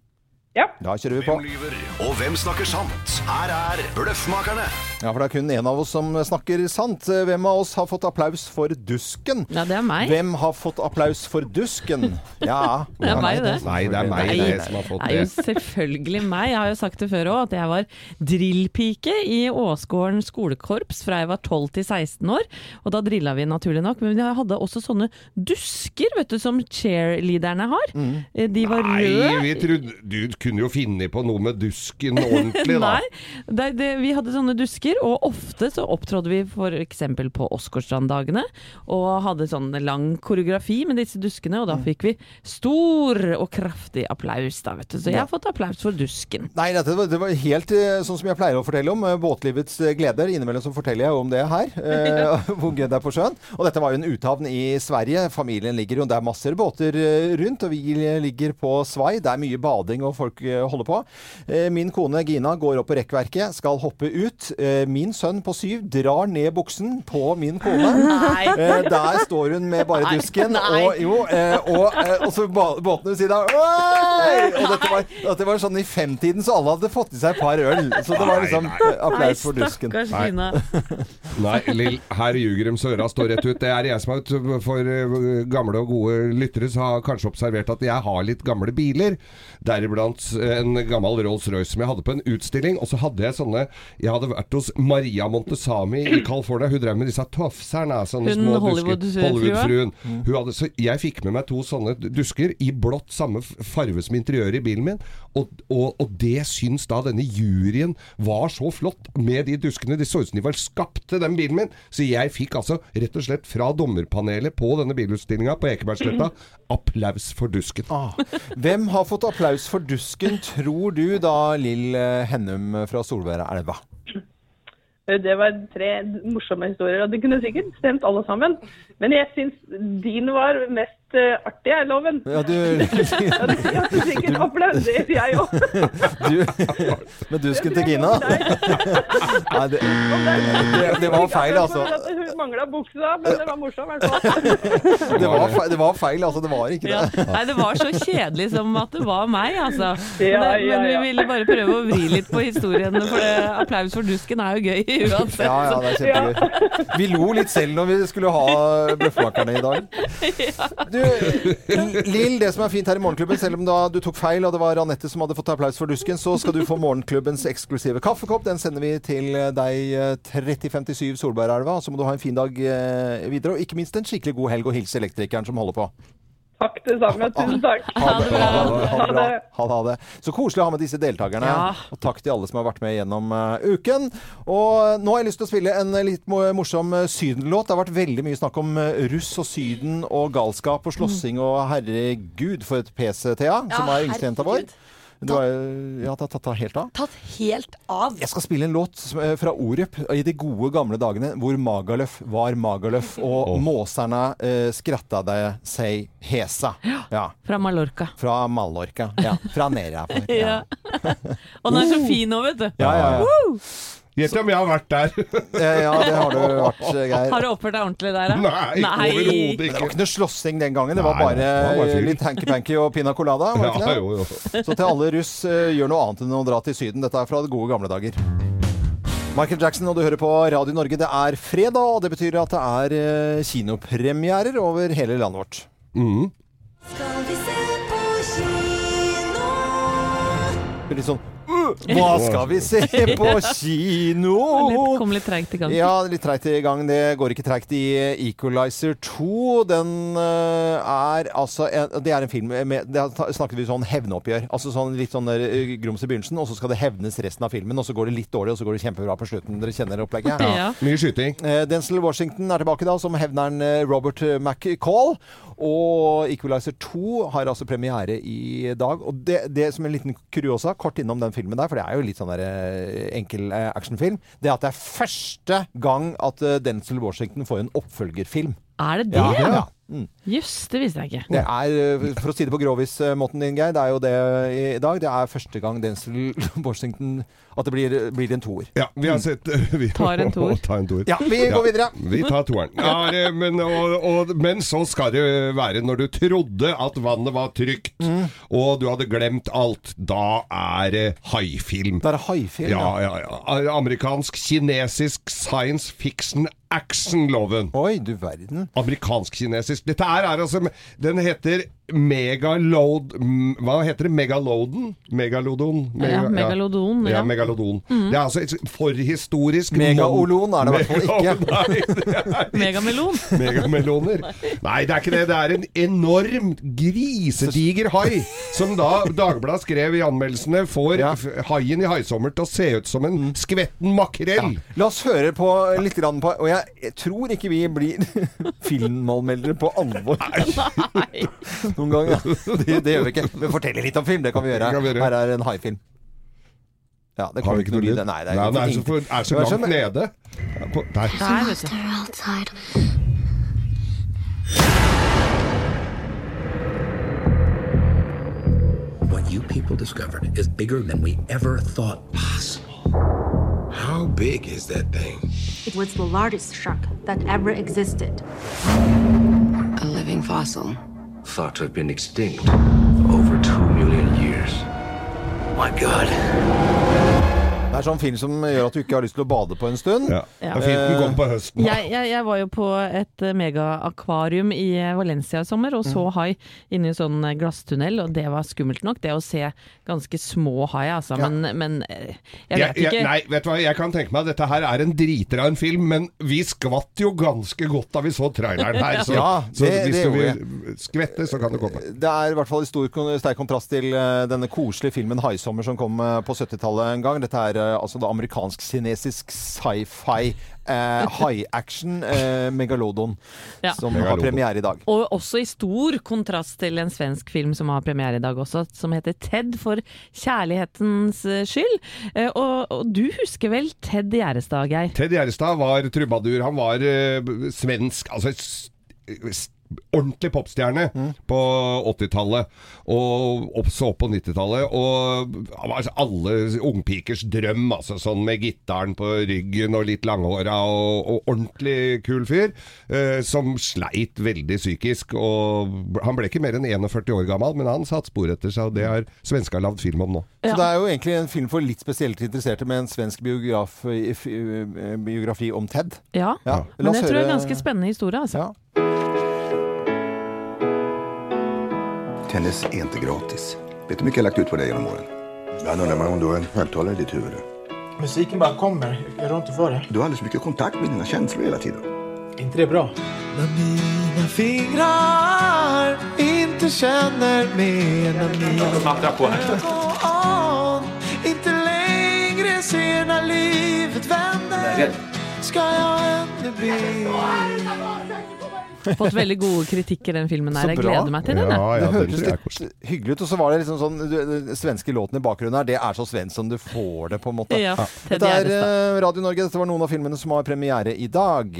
Ja. Da kjører vi på. Hvem lyver, og hvem snakker sant? Her er Bløffmakerne. Ja, for det er kun en av oss som snakker sant. Hvem av oss har fått applaus for dusken? Ja, det er meg. Hvem har fått applaus for dusken? Ja. <laughs> Det er meg, det. Nei, det er meg Nei, det som har fått Det Det er jo selvfølgelig meg. Jeg har jo sagt det før òg, at jeg var drillpike i Åsgården skolekorps fra jeg var 12 til 16 år. Og da drilla vi naturlig nok, men jeg hadde også sånne dusker, vet du, som cheerleaderne har. Eh, De var Nei, røde. vi trodde, du kunne jo finne på noe med dusken ordentlig, da. <laughs> Nei, det, det, vi hadde sånne dusker, og ofte så opptrådde vi f.eks. på Åsgårdstrand-dagene, og hadde sånn lang koreografi med disse duskene, og da fikk vi stor og kraftig applaus, da, vet du. Så jeg har fått applaus for dusken. Nei, dette var, det var helt eh, sånn som jeg pleier å fortelle om. eh, Båtlivets eh, gleder. Innimellom så forteller jeg om det her. <laughs> eh, Hvor gøy det er på sjøen. Og dette var jo en uthavn i Sverige. Familien ligger jo Det er masser båter rundt, og vi ligger på svai. Det er mye bading og folk holder på. Eh, Min kone Gina går opp på rekkverket, skal hoppe ut. Eh, Min sønn på syv drar ned buksen på min kone. Nei. Eh, Der står hun med bare dusken. Og, jo, eh, og, eh, og så ba- båten ved siden av. Og dette var, dette var sånn i femtiden, så alle hadde fått i seg et par øl. Så det var liksom eh, applaus for dusken. Nei. Nei, Lill, her ljuger de så øra står rett ut. Det er jeg som har For eh, gamle og gode lyttere så har kanskje observert at jeg har litt gamle biler. Deriblant en gammel Rolls-Royce som jeg hadde på en utstilling. Og så hadde jeg sånne Jeg hadde vært hos Maria Montesami i California. Hun drev med disse tofserne. Sånne Hun små Hollywood-frua? dusker. Hollywood-fruen. Hun så jeg fikk med meg to sånne dusker i blått samme farve som interiøret i bilen min. Og, og, og det syns da denne juryen var så flott med de duskene. De så ut som de var skapt til den bilen min. Så jeg fikk altså rett og slett fra dommerpanelet på denne bilutstillinga på Ekebergsletta applaus for dusken. Ah. Hvem har fått applaus for dusken, tror du da, Lill Hennum fra Solbergelva? Det var tre morsomme historier, og det kunne sikkert stemt alle sammen. Men jeg syns din var mest eh, artig, jeg, Loven. Ja, du, <laughs> Ja, du <laughs> jeg hadde sikkert applaus, det jeg òg. du Med dusken til Gina? Nei, det, det, det var feil, altså. Hun mangla buksa, men det var morsomt, i hvert fall. <laughs> Det var feil, det var feil, altså. Det var ikke Ja. det. Nei, det var så kjedelig som at det var meg, altså. Ja, men, det, ja, men vi ville bare prøve å vri litt på historiene, for det, applaus for dusken er jo gøy uansett. Ja, ja, det er kjempegøy. Vi lo litt selv når vi skulle ha Bløffmakerne i dag. Du, Lill, det som er fint her i Morgenklubben, selv om da du tok feil og det var Anette som hadde fått applaus for dusken, så skal du få Morgenklubbens eksklusive kaffekopp. Den sender vi til deg eh, 3057 Solbergelva. Så må du ha en fin dag eh, videre, og ikke minst en skikkelig god helg og hilse elektrikeren som holder på. Takk det samme. Tusen takk. Ha det bra. Ha det, Ha det. Ha det, ha det. Så koselig å ha med disse deltakerne. Ja. Og takk til alle som har vært med gjennom uh, uken. Og nå har jeg lyst til å spille en eh, litt morsom uh, Syden-låt. Det har vært veldig mye snakk om russ og Syden og galskap og slåssing og herregud for et PC, Thea, som Ja, er yngstejenta vår. Du har, ja, det har tatt av helt av. Tatt helt av. Jeg skal spille en låt eh, fra Orup i de gode gamle dagene hvor Magaluf var Magaluf, <laughs> og måserne eh, skrattade seg hesa. Ja. Fra Mallorca. Fra Mallorca. Ja. Fra Nerafor. <laughs> Ja. Og den er så fin nå, vet du. Ja, ja, ja. Gjett om jeg har vært der. <laughs> Ja, det har du vært, eh, Geir. Har du oppført deg ordentlig der, da? Nei, overhodet ikke. det var ikke noe slåssing den gangen. Det var Nei, bare, det var bare litt hanky-panky og pina colada. Var det ikke Ja, jo, jo. Så til alle russ, eh, gjør noe annet enn å dra til Syden. Dette er fra de gode gamle dager. Michael Jackson, og du hører på Radio Norge. Det er fredag, og det betyr at det er eh, kinopremierer over hele landet vårt. Mm. Skal vi se på kino? Litt sånn «Øh, Hva skal vi se på kino? <laughs> Litt, kom litt treigt i gang. Ja, litt treigt i gang. Det går ikke treigt i Equalizer 2. Den eh, er altså en, Det er en film med Det snakket vi sånn hevnoppgjør. Altså sånn litt sånn eh, grums i begynnelsen, og så skal det hevnes resten av filmen. Og så går det litt dårlig, og så går det kjempebra på slutten. Dere kjenner opplegget? Ja. Mye skyting. Denzil Denzel Washington er tilbake da, som hevneren eh, Robert McCall. Og Equalizer 2 har altså premiere i dag. Og det, det som en liten kuriosa, kort innom den filmen der, for det er jo litt sånn der eh, enkel eh, actionfilm, det er at det er første gang at Denzil Denzel Washington får en oppfølgerfilm. Er det det? Ja, ja. Mm. Jøss, det visste jeg ikke. Det er, eh, for å si det på grovis-måten din, Geir, det er jo det i dag. Det er første gang Denzel <laughs> Washington At det blir, blir en toer. Ja, vi har sett vi, <laughs> Tar en toer. Ja, vi går videre. Vi tar toeren. Ja, men, og, og, men så skal det være når du trodde at vannet var trygt, Mm. og du hadde glemt alt. Da er det haifilm. Da er det haifilm, ja. Ja, ja, Amerikansk, kinesisk science fiction action-loven. Oi, du verden. Amerikansk-kinesisk. Dette er, er altså Den heter Megalod... Hva heter det? Megaloden? Megalodon? Ja, megalodon, Ja, ja. megalodon. Mm. Det er altså et forhistorisk Megaolon er det i hvert fall ikke. <laughs> Nei, det Megamelon. <laughs> Megameloner. Nei, det er ikke det. Det er en enorm, grisediger hai, som da Dagbladet skrev i anmeldelsene får ja. haien i haisommer til å se ut som en skvetten makrell. La oss høre på litt grann på Og jeg, jeg tror ikke vi blir <laughs> filmanmeldere på alvor. Noen ganger. <laughs> Det, det gjør vi ikke. Men fortelle litt om film, det kan vi gjøre. Kan vi gjøre. Her er en haifilm. Ja, det Har vi ikke noe lyd. Nei, det er, Nei, den er så, for, er så Det langt som- nede. Ja, på, der. Der, vet du. What you people discovered is bigger than we ever thought possible. How big is that thing? It was the largest shark that ever existed. A living fossil. Thought to have been extinct for over two million years. My God. Det er sånn film som gjør at du ikke har lyst til å bade på en stund. Ja. Ja. Det er fint den kom på høsten. Jeg, jeg, jeg var jo på et eh, megaakvarium i eh, Valencia i sommer og så Mm. hai inni en sånn eh, glasstunnel, og det var skummelt nok, det å se ganske små hai, altså. Ja. Men, men eh, jeg vet ikke nei, vet du hva, jeg kan tenke meg at dette her er en driter av en film, men vi skvatt jo ganske godt da vi så traileren her. Så, <laughs> Ja, så hvis det du vil skvette, så kan det komme. Det er i hvert fall i stor sterk kontrast til eh, denne koselige filmen 'Haisommer' som kom eh, på 70-tallet en gang. Dette er eh, altså da amerikansk-kinesisk sci-fi Uh, <laughs> high-action uh, megalodon Ja. som har premiere i dag. Og også i stor kontrast til en svensk film som har premiere i dag også, som heter Ted for kjærlighetens eh, skyld. Uh, Og, og du husker vel Ted Gjerestad, Geir? Ted Gjerestad var trubadur. Han var eh, svensk Altså ordentlig popstjerne på 80-tallet, og også opp på 90-tallet. Og altså alle ungpikers drøm, altså sånn med gitaren på ryggen og litt langhåra og, og ordentlig kul fyr, eh, som sleit veldig psykisk. Og han ble ikke mer enn 41 år gammel, men han satte spor etter seg, og det har svenska lagd film om nå. Så det er jo egentlig en film for litt spesielt interesserte med en svensk biograf, eh, eh, biografi om Ted. Ja, Ja, men det jeg tror det er en ganske spennende historie, altså. Tennis är inte gratis. Vet du hur mycket jag har lagt ut på det genom åren? Ibland undrar man om du har en högtalare i ditt huvud. Musiken bara kommer. Jag rår inte för det. Du har alldeles för mycket kontakt med dina känslor hela tiden. inte det bra? När mina fingrar inte inte känner mer när mina gå on Inte längre ser när livet vänder Ska jag ännu be Fått veldig gode kritikker den filmen her. Jeg gleder meg til den. jeg. det hørtes litt hyggelig ut. Og så var det liksom sånn du, Den svenske låten i bakgrunnen her, det er så svensk som du får det, på en måte. Ja, Dette er eh, Radio Norge. Dette var noen av filmene som har premiere i dag.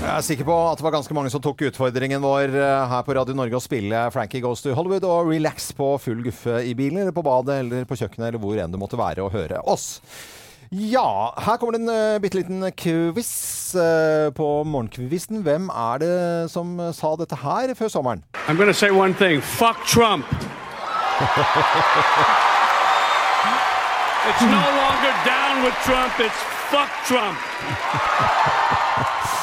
Jeg er sikker på at det var ganske mange som tok utfordringen vår eh, her på Radio Norge å spille Frankie Goes to Hollywood og relax på full guffe i bilen, eller på badet, eller på kjøkkenet, eller hvor enn du måtte være og høre oss. Ja, her kommer det en uh, bitte liten quiz uh, på morgenkvisten. Hvem er det som eh, sa dette her før sommeren? I'm gonna say one thing fuck Trump. It's no longer down with Trump, it's fuck Trump. <laughs>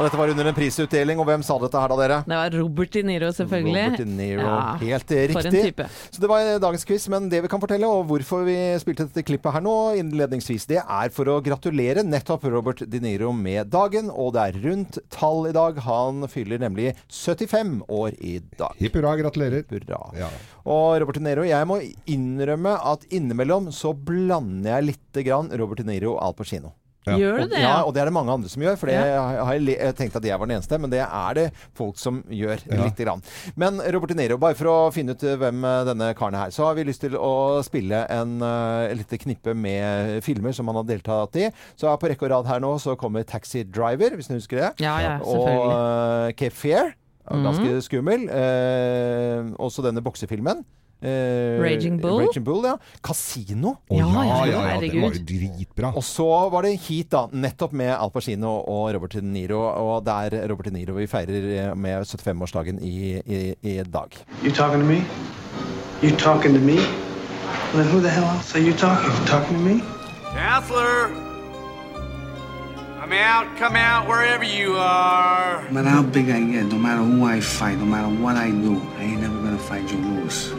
Og dette var under en prisutdeling, og hvem sa dette her da, dere? Det var Robert De Niro, selvfølgelig. Robert De Niro. Ja, Helt For en riktig. type. Så det var dagens quiz, men det vi kan fortelle, og hvorfor vi spilte dette klippet her nå innledningsvis, det er for å gratulere nettopp Robert De Niro med dagen, og det er rundt tall i dag. Han fyller nemlig 75 år i dag. Hipp hurra, gratulerer. Hurra. Og Robert De Niro, jeg må innrømme at innimellom så blander jeg lite grann Robert De Niro og Al Pacino. Ja. Gjør du det, Ja, og det er det mange andre som gjør. For det Ja. har jeg, jeg tenkt at jeg var den eneste, men det er det folk som gjør. Ja. lite grann. Men Robert De Niro, bare for å finne ut hvem eh, denne karen er, så har vi lyst til å spille en uh, lite knippe med filmer som han har deltatt i. Så på rekke og rad her nå så kommer Taxi Driver, hvis du husker det. Ja, ja, og uh, Cape Fear. Ganske Mhm. skummel. Uh, også denne boksefilmen. Eh, Raging Bull. Raging Bull, ja. Casino. Å, ja, ja, ja, den var jo dritbra. Og så var det Heat, da. Nettopp med Al Pacino og Robert De Niro. Og det er Robert De Niro vi feirer eh, med 75-årsdagen i, i, i dag. You talking to me? You talking to me? Well, who the hell else are you talking? Talking to me? Counselor! Come out, come out, wherever you are. No matter how big I get, no matter who I fight, no matter what I do, I ain't never gonna fight Joe Louis.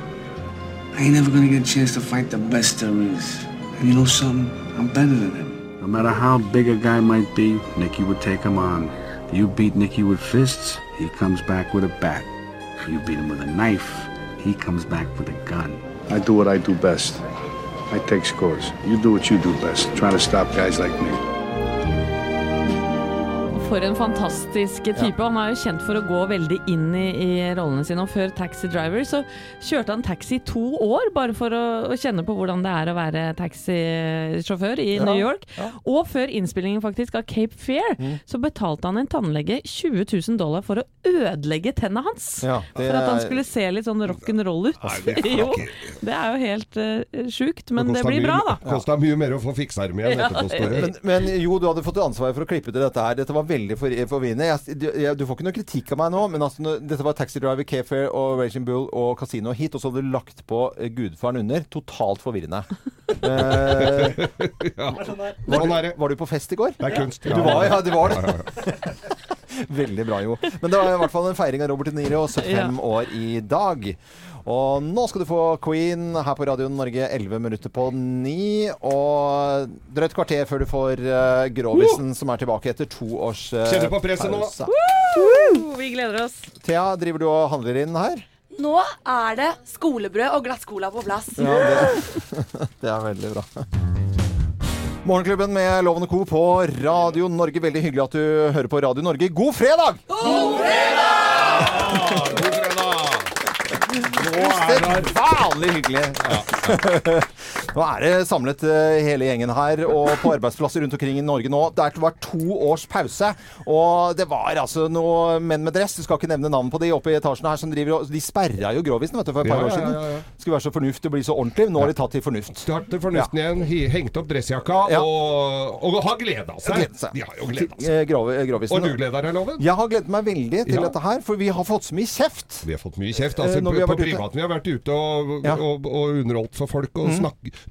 I ain't never gonna get a chance to fight the best there is. And you know something? I'm better than him. No matter how big a guy might be, Nicky would take him on. You beat Nicky with fists, he comes back with a bat. You beat him with a knife, he comes back with a gun. I do what I do best. I take scores. You do what you do best, trying to stop guys like me. For en fantastisk type. Han er jo kjent for å gå veldig inn i, i rollene sine. Og før Taxi Driver så kjørte han taxi i to år, bare for å, å kjenne på hvordan det er å være taxisjåfør i Ja, New York. ja. Og før innspillingen faktisk av Cape Fear, Mm. så betalte han en tannlege 20 000 dollar for å ødelegge tennene hans. Ja, det for at han er- skulle se litt sånn rock'n'roll ut. Nei, det kan <laughs> jo, det er jo helt uh, sjukt, men det det blir mye, bra, da. Kosta mye mer å få fiksa dem igjen Ja, etterpå. Men, men jo, du hadde fått ansvaret for å klippe til dette her. Dette var veldig for, forvirrende. Jeg, du, jeg, du får ikke noe kritikk av meg nå, men altså, dette var Taxi Driver, Cape Fair og Raging Bull og Casino hit, og så hadde du lagt på eh, Gudfaren under. Totalt forvirrende. <laughs> Eh, var, Sånn du, var du på fest i går? Det er kunst. Du var, ja, du var Ja, ja, det. <laughs> Veldig bra, jo. Men det var i hvert fall en feiring av Robert De Niro, 75 år i dag. Og nå skal du få Queen her på Radio Norge 11 minutter på 9. Og drøyt kvarter før du får uh, Grovisen, som er tilbake etter to års uh, Kjenner på presset nå. Woo! Vi gleder oss. Thea, driver du og handler inn her? Nå er det skolebrød og glass cola på plass. Ja, det, <laughs> det er veldig bra. Morgenklubben med Lovende Co. på Radio Norge. Veldig hyggelig at du hører på Radio Norge. God fredag! God fredag! Usedvanlig hyggelig. <laughs> nå er det samlet eh, hele gjengen her, og på arbeidsplasser rundt omkring i Norge nå. Det vært to års pause, og det var altså noen menn med dress, du skal ikke nevne navn på de oppe i etasjen her, som driver og De sperra jo Grovisen vet du, for et par Ja, år siden. ja, ja. Skulle være så fornuftig og bli så ordentlig. Nå har de tatt til fornuft. Tatt til fornuften igjen, hengt opp dressjakka og, og har gleda seg. Seg. De har jo gleda seg. Eh, Grov, eh, Grovisen. Og du gleder deg, Loven? Jeg har gledet meg veldig til Ja. dette her, for vi har fått så mye kjeft. Vi har fått mye kjeft. Altså, når på, på ute. privaten vi har vært ute og, Ja. og, og underholdt for folk og Mm.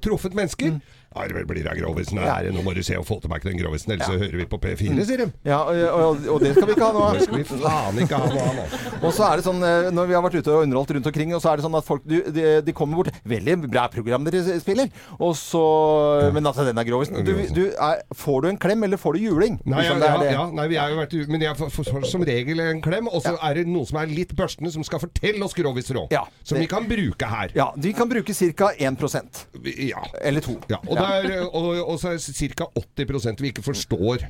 truffet mennesker. Ja, det blir da Grovisen. Er nå må du se og få til meg den Grovisen, ellers så hører vi på P4, Mm. sier de. Ja, og, og, det skal vi ikke ha nå. <laughs> Det skal vi faen ikke ha noe av. <laughs> Og så er det sånn, eh, når vi har vært ute og underholdt rundt omkring, og så er det sånn at folk de, de kommer bort Veldig bra program dere spiller. Og så Men altså, den er grovisen. Du, du er, får du en klem, eller får du juling? Nei, ja, Liksom, ja, det. ja, nei, vi har jo vært, men jeg får, får som regel en klem, og så er det noen som er litt børstende, som skal fortelle oss groviser òg. som vi kan bruke her. Ja, de kan bruke ca. 1% Ja. Eller to. Ja, og, Ja. det er, og, og så er det ca. 80% vi ikke forstår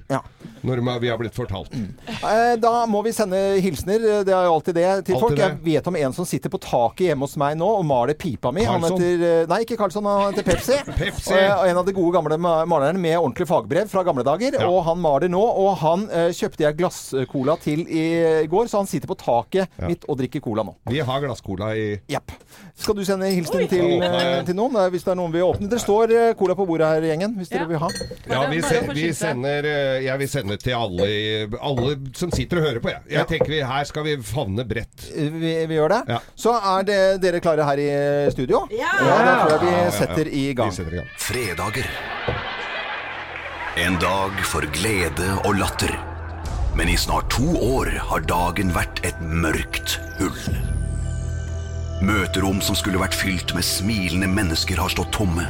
når vi har blitt fortalt. Eh, Da må vi sende hilsener. Det er jo alltid det til Alltid folk. det. Jeg vet om en som sitter på taket hjemme hos meg nå og maler pipa mi. Han heter eh, Nei, ikke Karlsson, han heter Pepsi. <laughs> Pepsi. Og, eh, en av de gode gamle malerne med ordentlig fagbrev fra gamle dager. Og han maler nå. Og han kjøpte jeg glasscola til i går, så han sitter på taket mitt og drikker cola nå. Vi har glasscola i Jepp. Skal du sende hilsen til, eh, til noen? Hvis det er noen vi åpner. Det står eh, cola på bordet her, gjengen. Hvis dere vil ha. Ja, vi, se, vi sender eh, Jeg vil sende til alle, alle som sitter og hører på, jeg. Jeg tenker vi, her skal vi favne bredt. Vi, vi gjør det. Så er det dere klare her i studio? Ja! Da tror jeg Ja, ja, vi setter i gang. Fredager. En dag for glede og latter. Men i snart to år har dagen vært et mørkt hull. Møterom som skulle vært fylt med smilende mennesker, har stått tomme.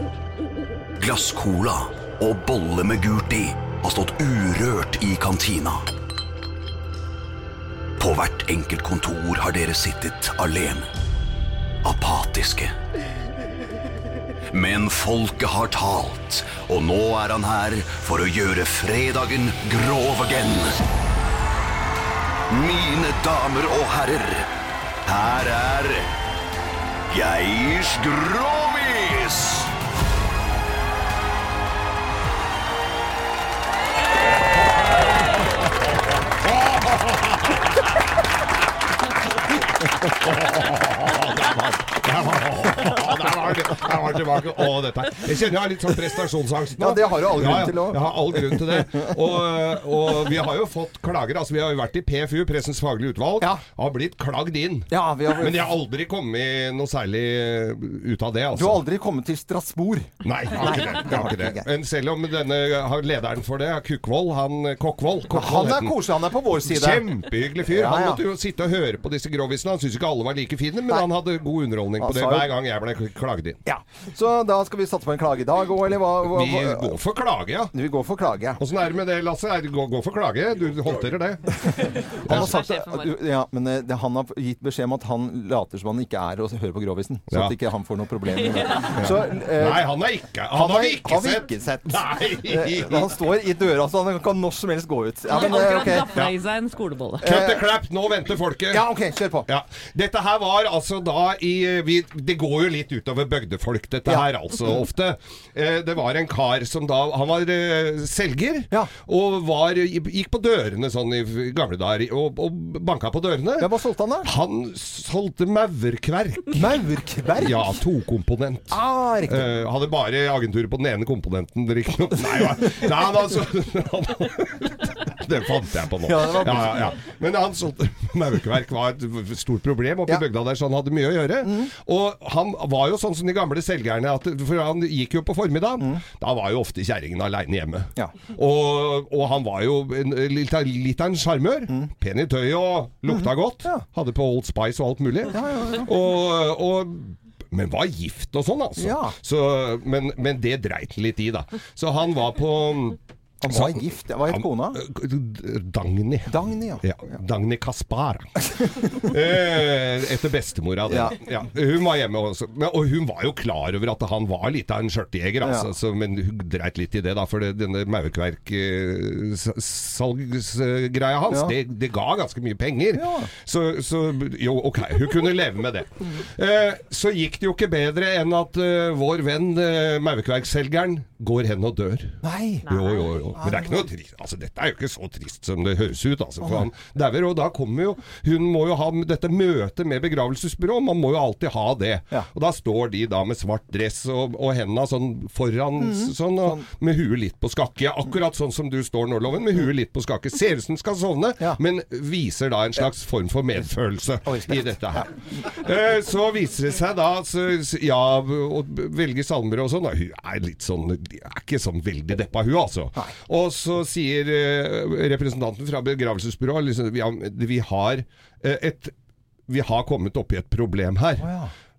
Glasscola og bolle med gult i har stått urørt i kantina. På hvert enkelt kontor har dere sittet alene. Apatiske. Men folket har talt, og nå er han her for å gjøre fredagen grov again. Mine damer og herrer, her er Geirs Grovis! Der var tilbake. Å, dette. Jeg kjenner jeg har litt sånn prestasjonsangst nå. Ja, det har du all grunn Ja, ja. til også. Jeg har all grunn til det. Og, og vi har jo fått klager. Altså, vi har jo vært i PFU, Pressens faglige utvalg, og har blitt klagd inn. Ja, vi har- Men jeg har aldri kommet noe særlig ut av det, altså. Du har aldri kommet til Strasbourg? Nei, jeg har ikke det. Jeg har ikke det. Men selv om denne lederen for det, Kukvold, han Kokkvold Kokkvold Han er koselig, han er på vår side. Kjempehyggelig fyr. Han måtte jo sitte og høre på disse grovisene. Han syntes ikke alle var like fine, men han hadde god underholdning på det hver gang jeg ble klagd inn. Ja. Så da skal vi satse på en klage i dag òg, eller hva? hva, Vi går for klage, ja. Vi går for klage. Åssen er det med det, Lasse? Er det gå, gå for klage? Du håndterer det? <laughs> Han har sagt ja, men eh, det, han har gitt beskjed om at han later som han ikke er og hører på Grovisen. Så Ja. at ikke han får noe problem. <laughs> Ja. Så, eh, Nei, han har ikke Han har vi ikke har vi sett. ikke sett. Nei. <laughs> Eh, Han står i døra, så han kan når som helst gå ut. Ja, Han men, har eh, akkurat ok. gaffa i seg en skolebolle. Cut the crap, nå venter folket. Ja, ok, kjør på. Ja. Dette her var altså da i vi, Det går jo litt utover bygdefolk, dette her altså, ofte. Eh, det var en kar som da Han var eh, selger, og var, gikk på dørene sånn i gamle dager, og, og banka på dørene. Ja, Hva solgte han da? Han solgte maurkverk. Maurkverk? Ja, tokomponent. Ah, riktig. Eh, hadde bare agenturer på den ene komponenten, riktignok. Nei, hva- nei, han altså <laughs> Det fant jeg på nå. Ja, Ja, ja. Men han solgte maurkverk var et stort problem oppe i bygda der, så han hadde mye å gjøre. Mm. Og han var jo sånn som de gamle selgerne, at, for han gikk jo på formiddagen. Mm. Da var jo ofte kjerringen aleine hjemme. Og, og han var jo en, litt, litt av en sjarmør. Mm. Pen i tøyet og lukta godt. Hadde på Old Spice og alt mulig. Og, og men var gift og sånn, altså. Ja. Så, men, men det dreit han litt i, da. Så han var på Han var gift. Hva het kona? Dagny. Dagny, ja. Ja, Dagny Kaspara. <laughs> eh, etter bestemora. det. Ja. Ja. Hun var hjemme også. Og hun var jo klar over at han var litt av en skjørtejeger, altså. Så, men hun dreit litt i det, da. For det, denne maurkverksalgsgreia hans, Ja. det, det ga ganske mye penger. Så, så jo, ok, hun kunne leve med det. Eh, så gikk det jo ikke bedre enn at eh, vår venn uh, maurkverkselgeren går hen og dør. Nei. Jo, jo, jo. Men det er ikke noe trist. Altså, dette er jo ikke så trist som det høres ut. Altså, for han dauer, og da kommer jo Hun må jo ha dette møtet med begravelsesbyrå. Man må jo alltid ha det. Og da står de da med svart dress og, og hendene sånn foran, Mhm. sånn, og med huet litt på skakke. Akkurat sånn som du står nå, Loven, med huet litt på skakke. Ser ut som skal sovne, men viser da en slags form for medfølelse i dette her. <laughs> Eh, Så viser det seg da så, Ja, å velge salmer og sånn Hun er litt sånn Er ikke sånn veldig deppa, hun altså. Og så sier eh, representanten fra begravelsesbyrået liksom, ja, Vi har eh, et Vi har kommet opp i et problem her.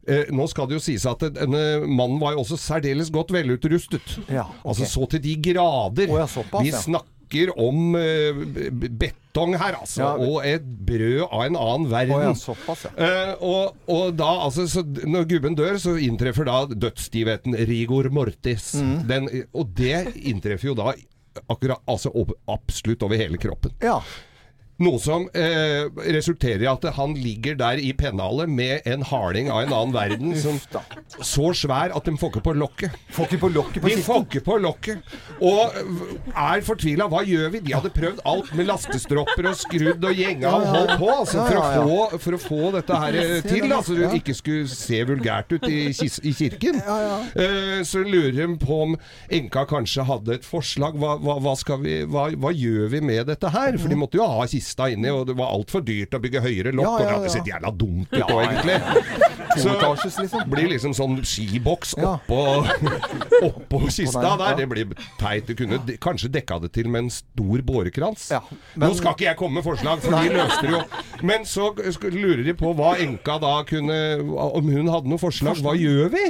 Eh, nå skal det jo sies at denne mannen var jo også særdeles godt velutrustet. Altså så til de grader. såpass, Vi ja. snakker om eh, betong her, altså. Ja. Og et brød av en annen verden. Oh, ja, såpass, ja. Eh, og, og da, altså, så når gubben dør, så inntreffer da dødsstivheten rigor mortis. Mm. Den, og det inntreffer jo da akkurat, altså absolutt over hele kroppen. Noe som eh, resulterer i at han ligger der i pennalet med en harding av en annen verden. Som, så svær at de får ikke på lokket. Får ikke på lokket De får ikke på lokket. Og er fortvila. Hva gjør vi? De hadde prøvd alt med lastestropper og skrudd og gjenga og holdt på altså, for. Å få, for å få dette her eh, til. så Altså, du ikke skulle se vulgært ut i, i kirken. Eh, så lurer de på om enka kanskje hadde et forslag. Hva, hva, hva, skal vi, hva, gjør vi med dette her? For de måtte jo ha kista inni, og det var altfor dyrt å bygge høyere lokk. Ja, Og det ja, hadde ja. sett jævla dumt ut Ja, òg, ja. egentlig. Så det liksom. blir liksom sånn skiboks <laughs> oppå, oppå kista der, ja. Det blir teit. Du kunne kanskje dekka det til med en stor bårekrans. men- Nå skal ikke jeg komme med forslag, for de løste det jo. Men så lurer de på hva enka da kunne Om hun hadde noe forslag. Hva gjør vi?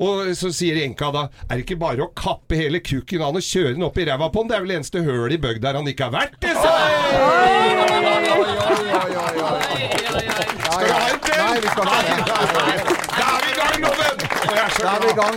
Og så sier enka da Er det ikke bare å kappe hele kukken av den og kjøre den opp i ræva på den? Det er vel eneste høl i bygda der han ikke har vært, det, sa Skal du ha en til? Nei, vi skal ikke det. Da er vi i gang, Loven! Da er vi i gang.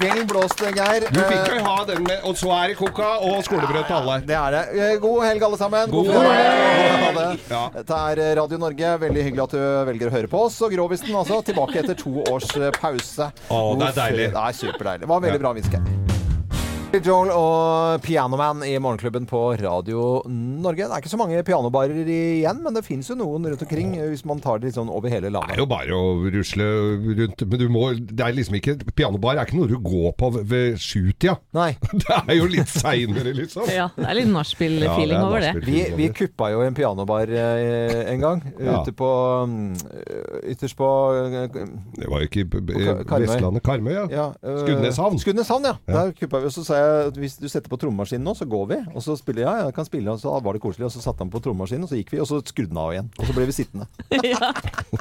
Vel blåst, Geir. Du fikk jo ha den med Og så er det koka og skolebrød til alle. Det er det. Eh, God helg, alle sammen. God God helg! Dette er eh, Radio Norge. Veldig hyggelig at du velger å høre på oss. Og Grovisen, altså. Tilbake etter to års eh, pause. Å, det er deilig. Det er superdeilig. Det var veldig bra hviske. Joel og Pianoman i Morgenklubben på Radio Norge. Det er ikke så mange pianobarer igjen, men det fins jo noen rundt omkring hvis man tar det litt sånn over hele landet. Det er jo bare å rusle rundt. Men du må Det er liksom ikke Pianobar er ikke noe du går på ved- sjutida. Nei. <laughs> Det er jo litt seinere, liksom. Ja, det er litt nachspiel-feeling Ja, er over det. Vi, vi kuppa jo en pianobar eh, en gang, Ja. ute på mm, Ytterst på eh, Det var jo ikke Karmøy. Vestlandet. Karmøy, ja. Ja, øh, Skudeneshavn. Skudeneshavn, ja. Ja. Der kuppa vi, og så sa jeg at hvis du setter på trommemaskinen nå, så går vi. Og så spiller jeg, ja, jeg kan spille, og så var det koselig. Og så satte han på trommemaskinen, og så gikk vi, og så skrudde han av igjen. Og så ble vi sittende. <laughs> ja.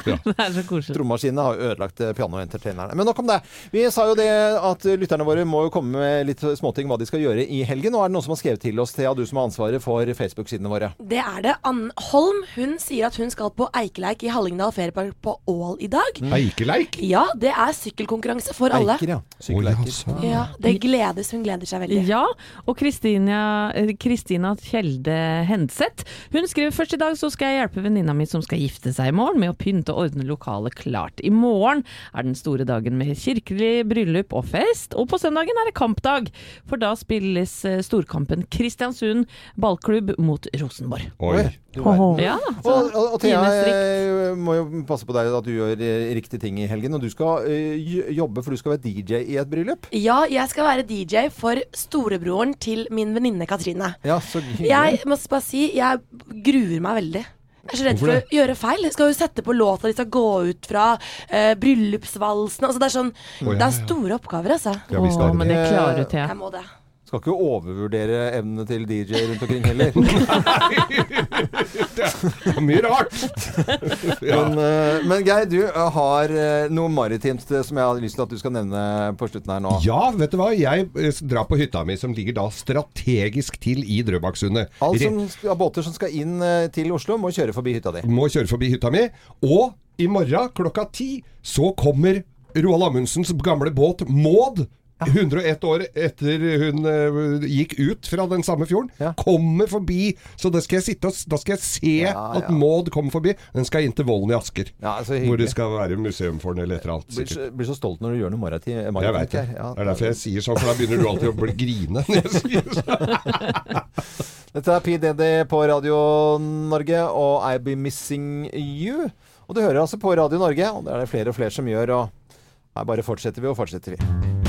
Det er så koselig. Trommemaskinene har ødelagt eh, pianoentertainerne. Men nok om det. Vi sa jo det at lytterne våre må jo komme med litt småting hva de skal gjøre i helgen. Og er det noen som har skrevet til oss, Thea, du som har ansvaret for Facebook-sidene våre? Det er det. Ann Holm hun sier at hun skal på Eikeleik i Hallingdal feriepark på Ål i dag. Eikeleik? Ja, det er sykkelkonkurranse for alle. Eiker, ja. Sykkeleiker. Ja, det gledes. Hun gleder seg veldig. Ja, og Kristina, eh, Kjelde Henseth Hun skriver først i dag så skal jeg hjelpe venninna mi som skal gifte seg i morgen med å pynte og ordne lokalet klart. I morgen er den store dagen med kirkelig bryllup og fest, og på søndagen er det kampdag. For da spilles eh, storkampen Kristiansund ballklubb mot Rosenborg. Oi. Ja, Og, og, og Thea, eh, må jo passe på deg at du gjør eh, riktige ting i helgen. Og du skal ø, jobbe, for du skal være DJ i et bryllup. Ja, jeg skal være DJ for storebroren til min venninne Katrine. Ja, så. Jeg må bare si, jeg gruer meg veldig. Jeg er så redd for å gjøre feil. Jeg skal jo sette på låta de skal gå ut fra Eh, bryllupsvalsen. Altså, det er sånn oh, ja, Det er store oppgaver, altså. Ja, er det men det det. klarer du, Thea. Jeg må det. Skal ikke overvurdere evnene til DJ rundt omkring heller. <laughs> Det er mye rart. <laughs> Men, eh, men Geir, du eh, har eh, noe maritimt som jeg har lyst til at du skal nevne på slutten her nå. Ja, vet du hva? Jeg drar på hytta mi, som ligger da strategisk til i Drøbaksundet. Alt som av båter som skal inn til Oslo, må kjøre forbi hytta di. må kjøre forbi hytta mi. Og i morgen klokka ti så kommer Roald Amundsens gamle båt Maud 101 år etter hun eh, gikk ut fra den samme fjorden. Kommer forbi, så da skal jeg sitte og Da skal jeg se Ja, at ja. Maud kommer forbi. Den skal inn til Vollen i Asker. Ja, hvor det skal være museum for den eller et eller annet. Blir så, blir så stolt når du gjør noe maritid. Jeg veit det. Det er derfor jeg sier sånn, for da begynner du alltid å bli grine. når jeg sier sånn. <laughs> Dette er PDD på Radio Norge og I Be Missing You. Og du hører altså på Radio Norge, og det er det flere og flere som gjør. Og her bare fortsetter vi og fortsetter vi.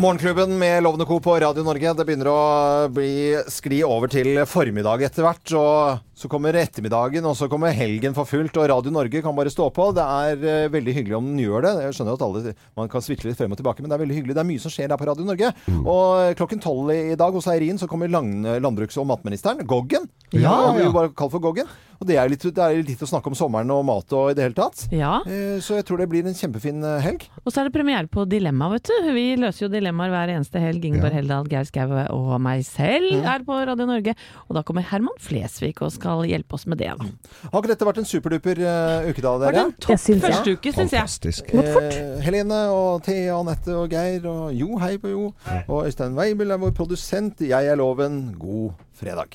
Morgenklubben med Lovende Co. på Radio Norge. Det begynner å bli skli over til formiddag etter hvert. Og så kommer ettermiddagen, og så kommer helgen for fullt. Og Radio Norge kan bare stå på. Det er uh, veldig hyggelig om den gjør det. Jeg skjønner at alle, man kan switche litt frem og tilbake, men det er veldig hyggelig. Det er mye som skjer der på Radio Norge. Og klokken tolv i dag hos Eirin så kommer lang, landbruks- og matministeren, Goggen. Ja. ja. Vi bare kalt for Goggen. Og det er litt, det er litt å snakke om sommeren og mat og i det hele tatt. Ja. Eh, Så jeg tror det blir en kjempefin eh, helg. Og så er det premiere på Dilemma, vet du. Vi løser jo dilemmaer hver eneste helg. Ingeborg Heldal, Geir Skau og meg selv er på Radio Norge. Og da kommer Herman Flesvig og skal hjelpe oss med det. Da. Har ikke dette vært en superduper uh, uke da, dere? Vært en topp det. første uke, syns jeg. Fantastisk. Eh, Helene og Thea, Anette og Geir og Jo, hei på Jo. Og Øystein Weibel er vår produsent. Jeg er Loven. God fredag.